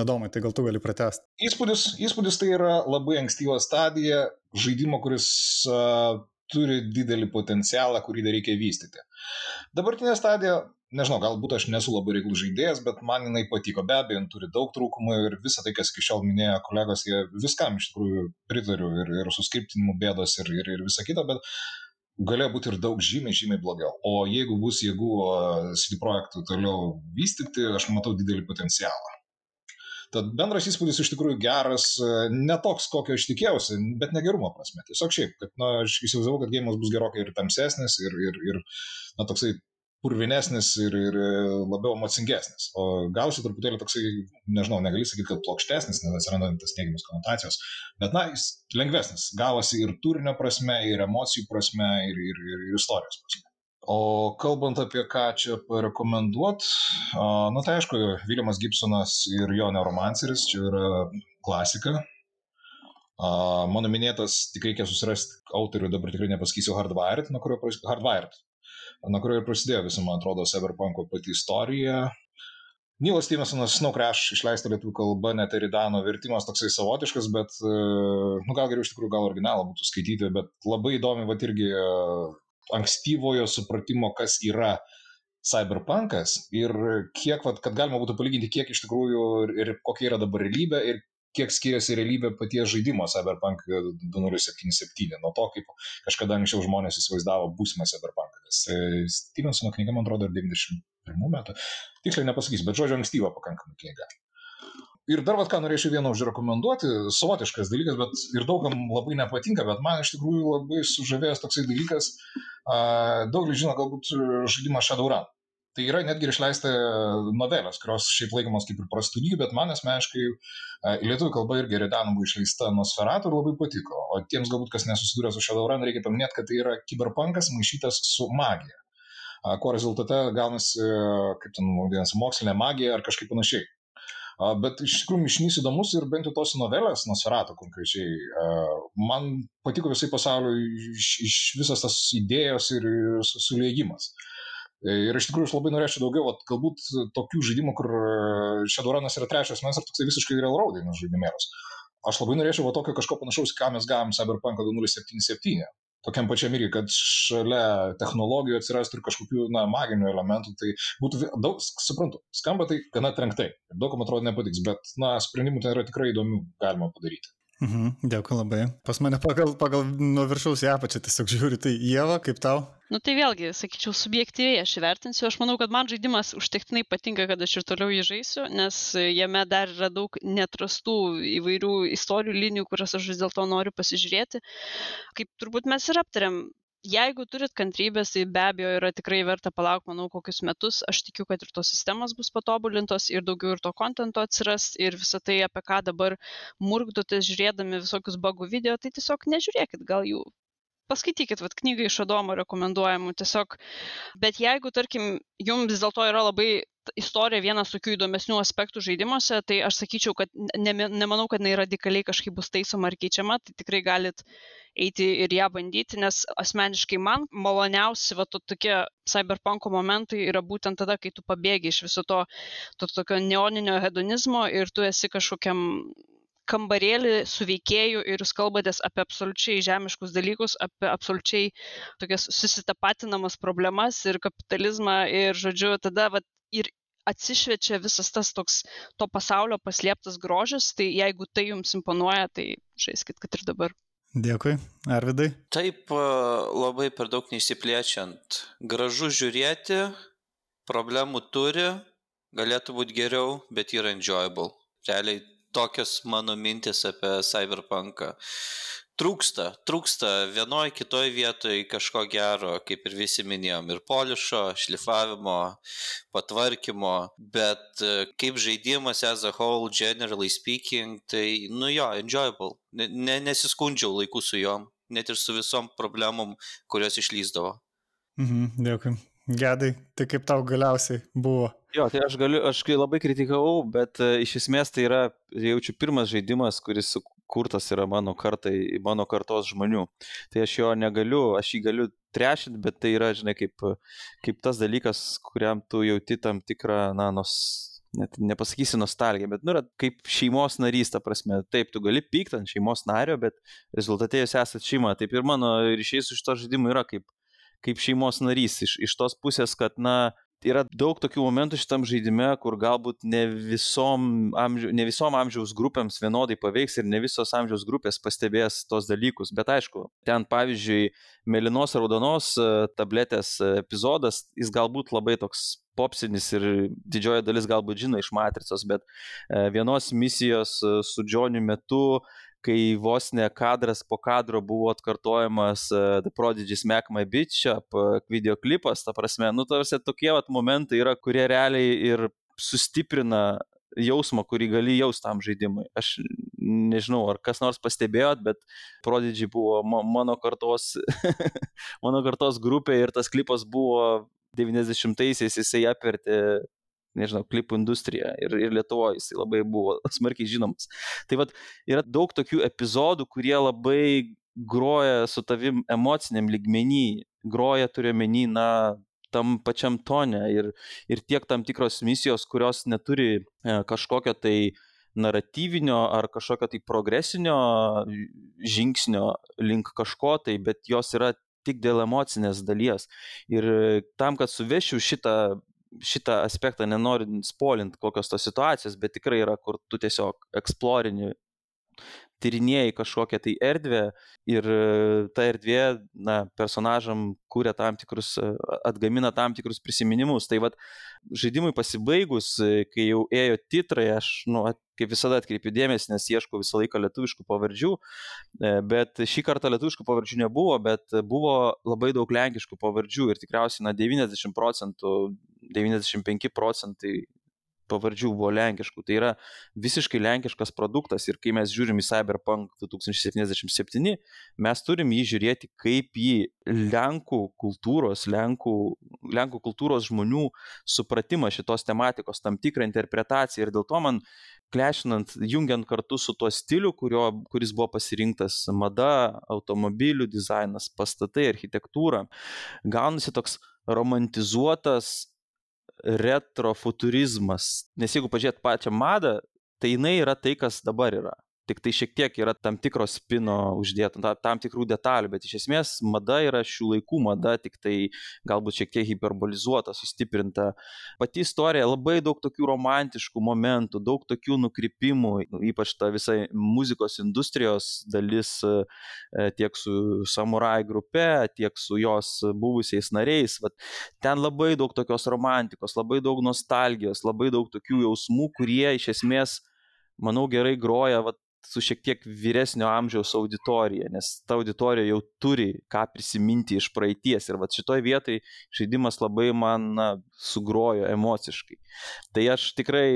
Adomai, tai gal tu gali pratesti. Įspūdis, įspūdis tai yra labai ankstyva stadija žaidimo, kuris uh, turi didelį potencialą, kurį dar reikia vystyti. Dabartinė stadija, nežinau, galbūt aš nesu labai reiklus žaidėjas, bet man jinai patiko. Be abejo, turi daug trūkumų ir visą tai, kas iki šiol minėjo kolegos, jie viskam iš tikrųjų pritariu ir, ir su skriptinimu bėdos ir, ir, ir visa kita, bet galėjo būti ir daug žymiai, žymiai blogiau. O jeigu bus jėgų CD projektų toliau vystyti, aš matau didelį potencialą. Tad bendras įspūdis iš tikrųjų geras, e, ne toks, kokio aš tikėjausi, bet negerumo prasme. Tiesiog šiaip, kad, na, aš įsivaizdavau, kad gėjimas bus gerokai ir tamsesnis, ir, ir, ir na, toksai purvinesnis ir, ir labiau emocingesnis. O gausi truputėlį toksai, nežinau, negali sakyti, kad plokštesnis, nes atsiranda tas teigiamas konotacijos, bet, na, jis lengvesnis. Gavosi ir turinio prasme, ir emocijų prasme, ir, ir, ir, ir istorijos prasme. O kalbant apie ką čia parekomenduot, na tai aišku, Viljamas Gibsonas ir jo neuromanceris, čia yra klasika. Mano minėtas, tik reikia susirasti autorių, dabar tikrai nepasakysiu Hardwired, nuo kurio Hardwired. nuo kurio ir prasidėjo visa, man atrodo, Cyberpunko pati istorija. Nilas Stevensonas Snow Crash išleista lietuvių kalba, net ir Idano vertimas toksai savotiškas, bet, e, nu gal geriau iš tikrųjų gal originalą būtų skaityti, bet labai įdomi, va irgi e, ankstyvojo supratimo, kas yra cyberpunkas ir kiek, va, kad galima būtų palyginti, kiek iš tikrųjų ir, ir kokia yra dabar realybė ir kiek skiriasi realybė paties žaidimo Cyberpunk 2077 nuo to, kaip kažkada anksčiau žmonės įsivaizdavo būsimą Cyberpunką. Nes e, Stevensono knyga, man atrodo, 91 metų. Tiksliai nepasakysiu, bet žodžio ankstyva pakankamai knyga. Ir dar vad ką norėčiau vieną užrekomenduoti, savotiškas dalykas, bet ir daugam labai nepatinka, bet man iš tikrųjų labai sužavėjęs toksai dalykas, daugelis žino galbūt žaidimą Shadowrun. Tai yra netgi išleista novelės, kurios šiaip laikomos kaip ir prastų lygių, bet man asmeniškai lietuvių kalbą irgi Redano buvo išleista Nosferatu ir labai patiko. O tiems galbūt, kas nesusidūrė su Shadowrun, reikia paminėti, kad tai yra kiberpunkas maišytas su magija. Ko rezultate gaunasi, kaip ten vadinasi, mokslinė magija ar kažkaip panašiai. Bet iš tikrųjų mišinys įdomus ir bent jau tos novelės, Nosferatu konkrečiai, man patiko visai pasaulio iš, iš visas tas idėjos ir sulėjimas. Su Ir iš tikrųjų aš labai norėčiau daugiau, vat, galbūt tokių žaidimų, kur Shadowrunas yra trečias mes ir toksai visiškai railroadinis žaidimėlis. Aš labai norėčiau va tokio kažko panašaus, ką mes gavom Cyberpunk 2077. Tokiam pačiam irgi, kad šalia technologijų atsirastų ir kažkokių na, maginių elementų, tai būtų daug, suprantu, skamba tai gana trenktai. Daug kam atrodo nepatiks, bet na, sprendimų ten yra tikrai įdomių galima padaryti. Mhm, dėkui labai. Pas mane pagal, pagal nuo viršaus į apačią tiesiog žiūri, tai Jėva, kaip tau? Nu tai vėlgi, sakyčiau, subjektyviai aš įvertinsiu. Aš manau, kad man žaidimas užtektinai patinka, kad aš ir toliau jį žaisiu, nes jame dar yra daug netrastų įvairių istorijų linijų, kurias aš vis dėlto noriu pasižiūrėti. Kaip turbūt mes ir aptarėm, jeigu turit kantrybės tai be abejo yra tikrai verta palaukt manau kokius metus. Aš tikiu kad ir tos sistemos bus patobulintos ir daugiau ir to kontento atsiras ir visa tai apie ką dabar murkdotės žiūrėdami visokius bagų video tai tiesiog nežiūrėkit gal jų paskaitykit vat knygą iš adomo rekomenduojamų tiesiog bet jeigu tarkim jum vis dėlto yra labai istorija vienas tokių įdomesnių aspektų žaidimuose tai aš sakyčiau kad ne nemanau kad jinai radikaliai kažkaip bus taisoma ar keičiama tai tikrai galit eiti ir ją bandyti nes asmeniškai man maloniausi va to tokie cyberpanko momentai yra būtent tada kai tu pabėgi iš viso to to tokio neoninio hedonizmo ir tu esi kažkokiam kambarėlį su veikėju ir jūs kalbatės apie absoliučiai žemiškus dalykus, apie absoliučiai tokias susitapatinamas problemas ir kapitalizmą ir, žodžiu, tada vat, ir atsišviečia visas tas toks to pasaulio paslėptas grožis, tai jeigu tai jums imponuoja, tai žaiskit, kad ir dabar. Dėkui. Arvidai? Taip, labai per daug neįsiplėčiant. Gražu žiūrėti, problemų turi, galėtų būti geriau, bet yra enjoyable. Realiai tokios mano mintis apie cyberpunką. Trūksta, trūksta vienoje kitoje vietoje kažko gero, kaip ir visi minėjom, ir polišo, šlifavimo, patvarkymo, bet e, kaip žaidimas as a whole, generally speaking, tai, nu jo, enjoyable. Ne, nesiskundžiau laiku su juom, net ir su visom problemom, kurios išlyzdavo. Mhm, dėkui. Gedai, tai kaip tau galiausiai buvo? Jo, tai aš galiu, aš labai kritikavau, bet uh, iš esmės tai yra, jaučiu, pirmas žaidimas, kuris kurtas yra mano kartai, mano kartos žmonių. Tai aš jo negaliu, aš jį galiu trešinti, bet tai yra, žinai, kaip, kaip tas dalykas, kuriam tu jauti tam tikrą, na, nos, net nepasakysi nostalgiją, bet, nu, kaip šeimos narys, ta prasme, taip, tu gali pykti ant šeimos nario, bet rezultate jūs esate šeima. Taip ir mano ryšiai su šito žaidimu yra kaip kaip šeimos narys iš, iš tos pusės, kad, na, yra daug tokių momentų šitam žaidime, kur galbūt ne visom, amžių, ne visom amžiaus grupėms vienodai paveiks ir ne visos amžiaus grupės pastebės tos dalykus. Bet aišku, ten pavyzdžiui, mėlynos raudonos e, tabletės epizodas, jis galbūt labai toks popsinis ir didžioji dalis galbūt žino iš matricos, bet e, vienos misijos e, su Džoniu metu kai vos ne kadras po kadro buvo atkartojamas uh, The Prodigy Smack My Bitch Up uh, videoklipas, ta prasme, nu, tarsi tokie vat momentai yra, kurie realiai ir sustiprina jausmą, kurį gali jausti tam žaidimui. Aš nežinau, ar kas nors pastebėjot, bet Prodigy buvo mano kartos, mano kartos grupė ir tas klipas buvo 90-aisiais, jisai apvertė nežinau, klipų industrija ir, ir Lietuvoje jisai labai buvo smarkiai žinomas. Tai vad yra daug tokių epizodų, kurie labai groja su tavim emociniam ligmenį groja turiu menį, na, tam pačiam tone ir, ir tiek tam tikros misijos, kurios neturi e, kažkokio tai naratyvinio ar kažkokio tai progresinio žingsnio link kažko tai, bet jos yra tik dėl emocinės dalies. Ir tam, kad suvešiu šitą, šitą aspektą, nenoriu spolint kokios tos situacijos, bet tikrai yra, kur tu tiesiog eksplorini tyrinėjai kažkokią tai erdvę ir e, ta erdvė, na, personažam kūrė tam tikrus, e, atgamina tam tikrus prisiminimus. Tai vad, žaidimui pasibaigus, e, kai jau ėjo titrai, aš, nu, kaip visada atkreipiu dėmesį, nes ieškau visą laiką lietuviškų pavardžių, bet šį kartą lietuviškų pavardžių nebuvo, bet buvo labai daug lenkiškų pavardžių ir tikriausiai, na, 90 procentų, 95 procentai pavardžių buvo lenkiškų. Tai yra visiškai lenkiškas produktas ir kai mes žiūrim į Cyberpunk 2077, mes turim jį žiūrėti kaip į Lenkų kultūros, Lenkų, Lenkų kultūros žmonių supratimą šitos tematikos, tam tikrą interpretaciją ir dėl to man klešinant, jungiant kartu su tuo stiliu, kurio, kuris buvo pasirinktas - mada, automobilių dizainas, pastatai, architektūra, gaunasi toks romantizuotas retrofuturizmas. Nes jeigu pažiūrėt pačią madą, tai jinai yra tai, kas dabar yra tik tai šiek tiek yra tam tikro spino uždėta, tam tikrų detalių, bet iš esmės mada yra šių laikų mada, tik tai galbūt šiek tiek hiperbolizuota, sustiprinta. Pati istorija labai daug tokių romantiškų momentų, daug tokių nukrypimų, ypač ta visa muzikos industrijos dalis e, tiek su samurai grupe, tiek su jos buvusiais nariais. Vat, ten labai daug tokios romantikos, labai daug nostalgijos, labai daug tokių jausmų, kurie iš esmės manau, gerai groja vat, su šiek tiek vyresnio amžiaus auditorija, nes ta auditorija jau turi ką prisiminti iš praeities ir va šitoje vietoje žaidimas labai man na, sugrojo emociškai. Tai aš tikrai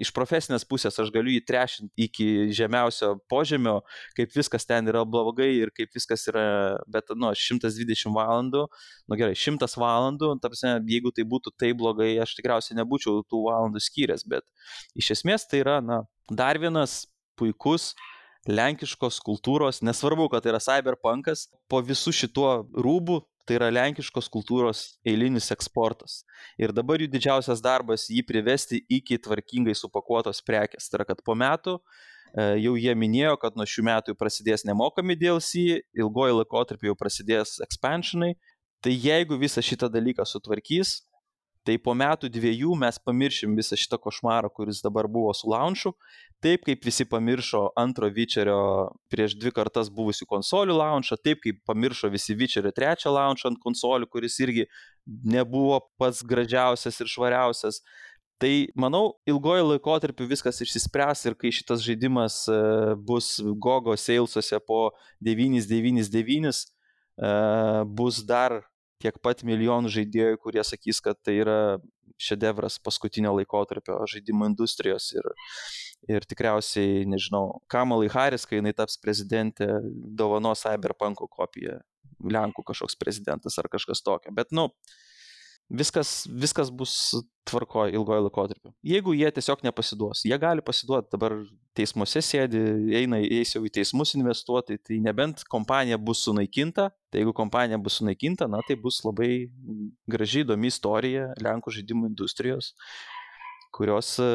iš profesinės pusės aš galiu jį trešinti iki žemiausio požemio, kaip viskas ten yra blogai ir kaip viskas yra, bet nu, 120 valandų, nu gerai, 100 valandų, tarsi, jeigu tai būtų taip blogai, aš tikriausiai nebūčiau tų valandų skyręs, bet iš esmės tai yra, na, dar vienas puikus lenkiškos kultūros, nesvarbu, kad tai yra cyberpunkas, po visų šituo rūbu tai yra lenkiškos kultūros eilinis eksportas. Ir dabar jų didžiausias darbas jį privesti iki tvarkingai supakuotos prekės. Tai yra, kad po metų e, jau jie minėjo, kad nuo šių metų jau prasidės nemokami DLC, ilgoji laikotarpį jau prasidės expansionai. Tai jeigu visą šitą dalyką sutvarkys, tai po metų dviejų mes pamiršim visą šitą košmarą, kuris dabar buvo su launchu, taip kaip visi pamiršo antro Witcherio prieš dvi kartas buvusių konsolių launchą, taip kaip pamiršo visi Witcherio trečią launchą ant konsolių, kuris irgi nebuvo pats gražiausias ir švariausias. Tai manau, ilgojo laikotarpiu viskas išsispręs ir kai šitas žaidimas e, bus Gogo Salesuose po 999, e, bus dar tiek pat milijonų žaidėjų, kurie sakys, kad tai yra šedevras paskutinio laikotarpio žaidimų industrijos ir, ir tikriausiai, nežinau, Kamalai Haris, kai jinai taps prezidentė, dovano Cyberpunk kopiją, Lenkų kažkoks prezidentas ar kažkas tokio. Bet, nu, viskas, viskas bus tvarko ilgojo laikotarpiu. Jeigu jie tiesiog nepasiduos, jie gali pasiduoti, dabar teismuose sėdi, eina, eis jau į teismus investuoti, tai nebent kompanija bus sunaikinta, tai jeigu kompanija bus sunaikinta, na tai bus labai graži, įdomi istorija Lenkų žaidimų industrijos, kurios e,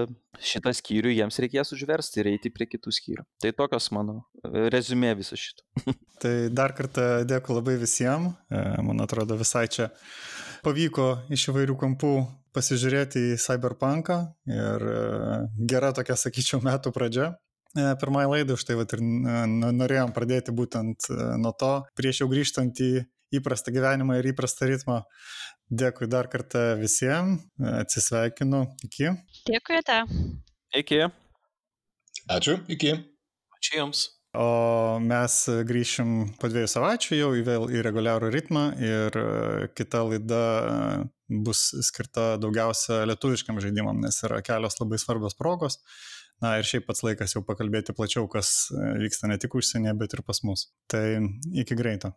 šitą skyrių jiems reikės užversti ir eiti prie kitų skyrių. Tai tokios mano e, rezumė viso šito. tai dar kartą dėkui labai visiems. E, man atrodo, visai čia pavyko iš įvairių kampų pasižiūrėti į Cyberpunką ir gera tokia, sakyčiau, metų pradžia. Pirmąjį laidą už tai vat, ir norėjom pradėti būtent nuo to, prieš jau grįžtant į įprastą gyvenimą ir įprastą ritmą. Dėkui dar kartą visiems, atsisveikinu, iki. Dėkui, te. Iki. Ačiū, iki. Ačiū Jums. O mes grįšim po dviejų savaičių jau į vėl į reguliarų ritmą ir kita laida bus skirta daugiausia lietuviškiam žaidimam, nes yra kelios labai svarbios progos. Na ir šiaip pats laikas jau pakalbėti plačiau, kas vyksta ne tik užsienyje, bet ir pas mus. Tai iki greito.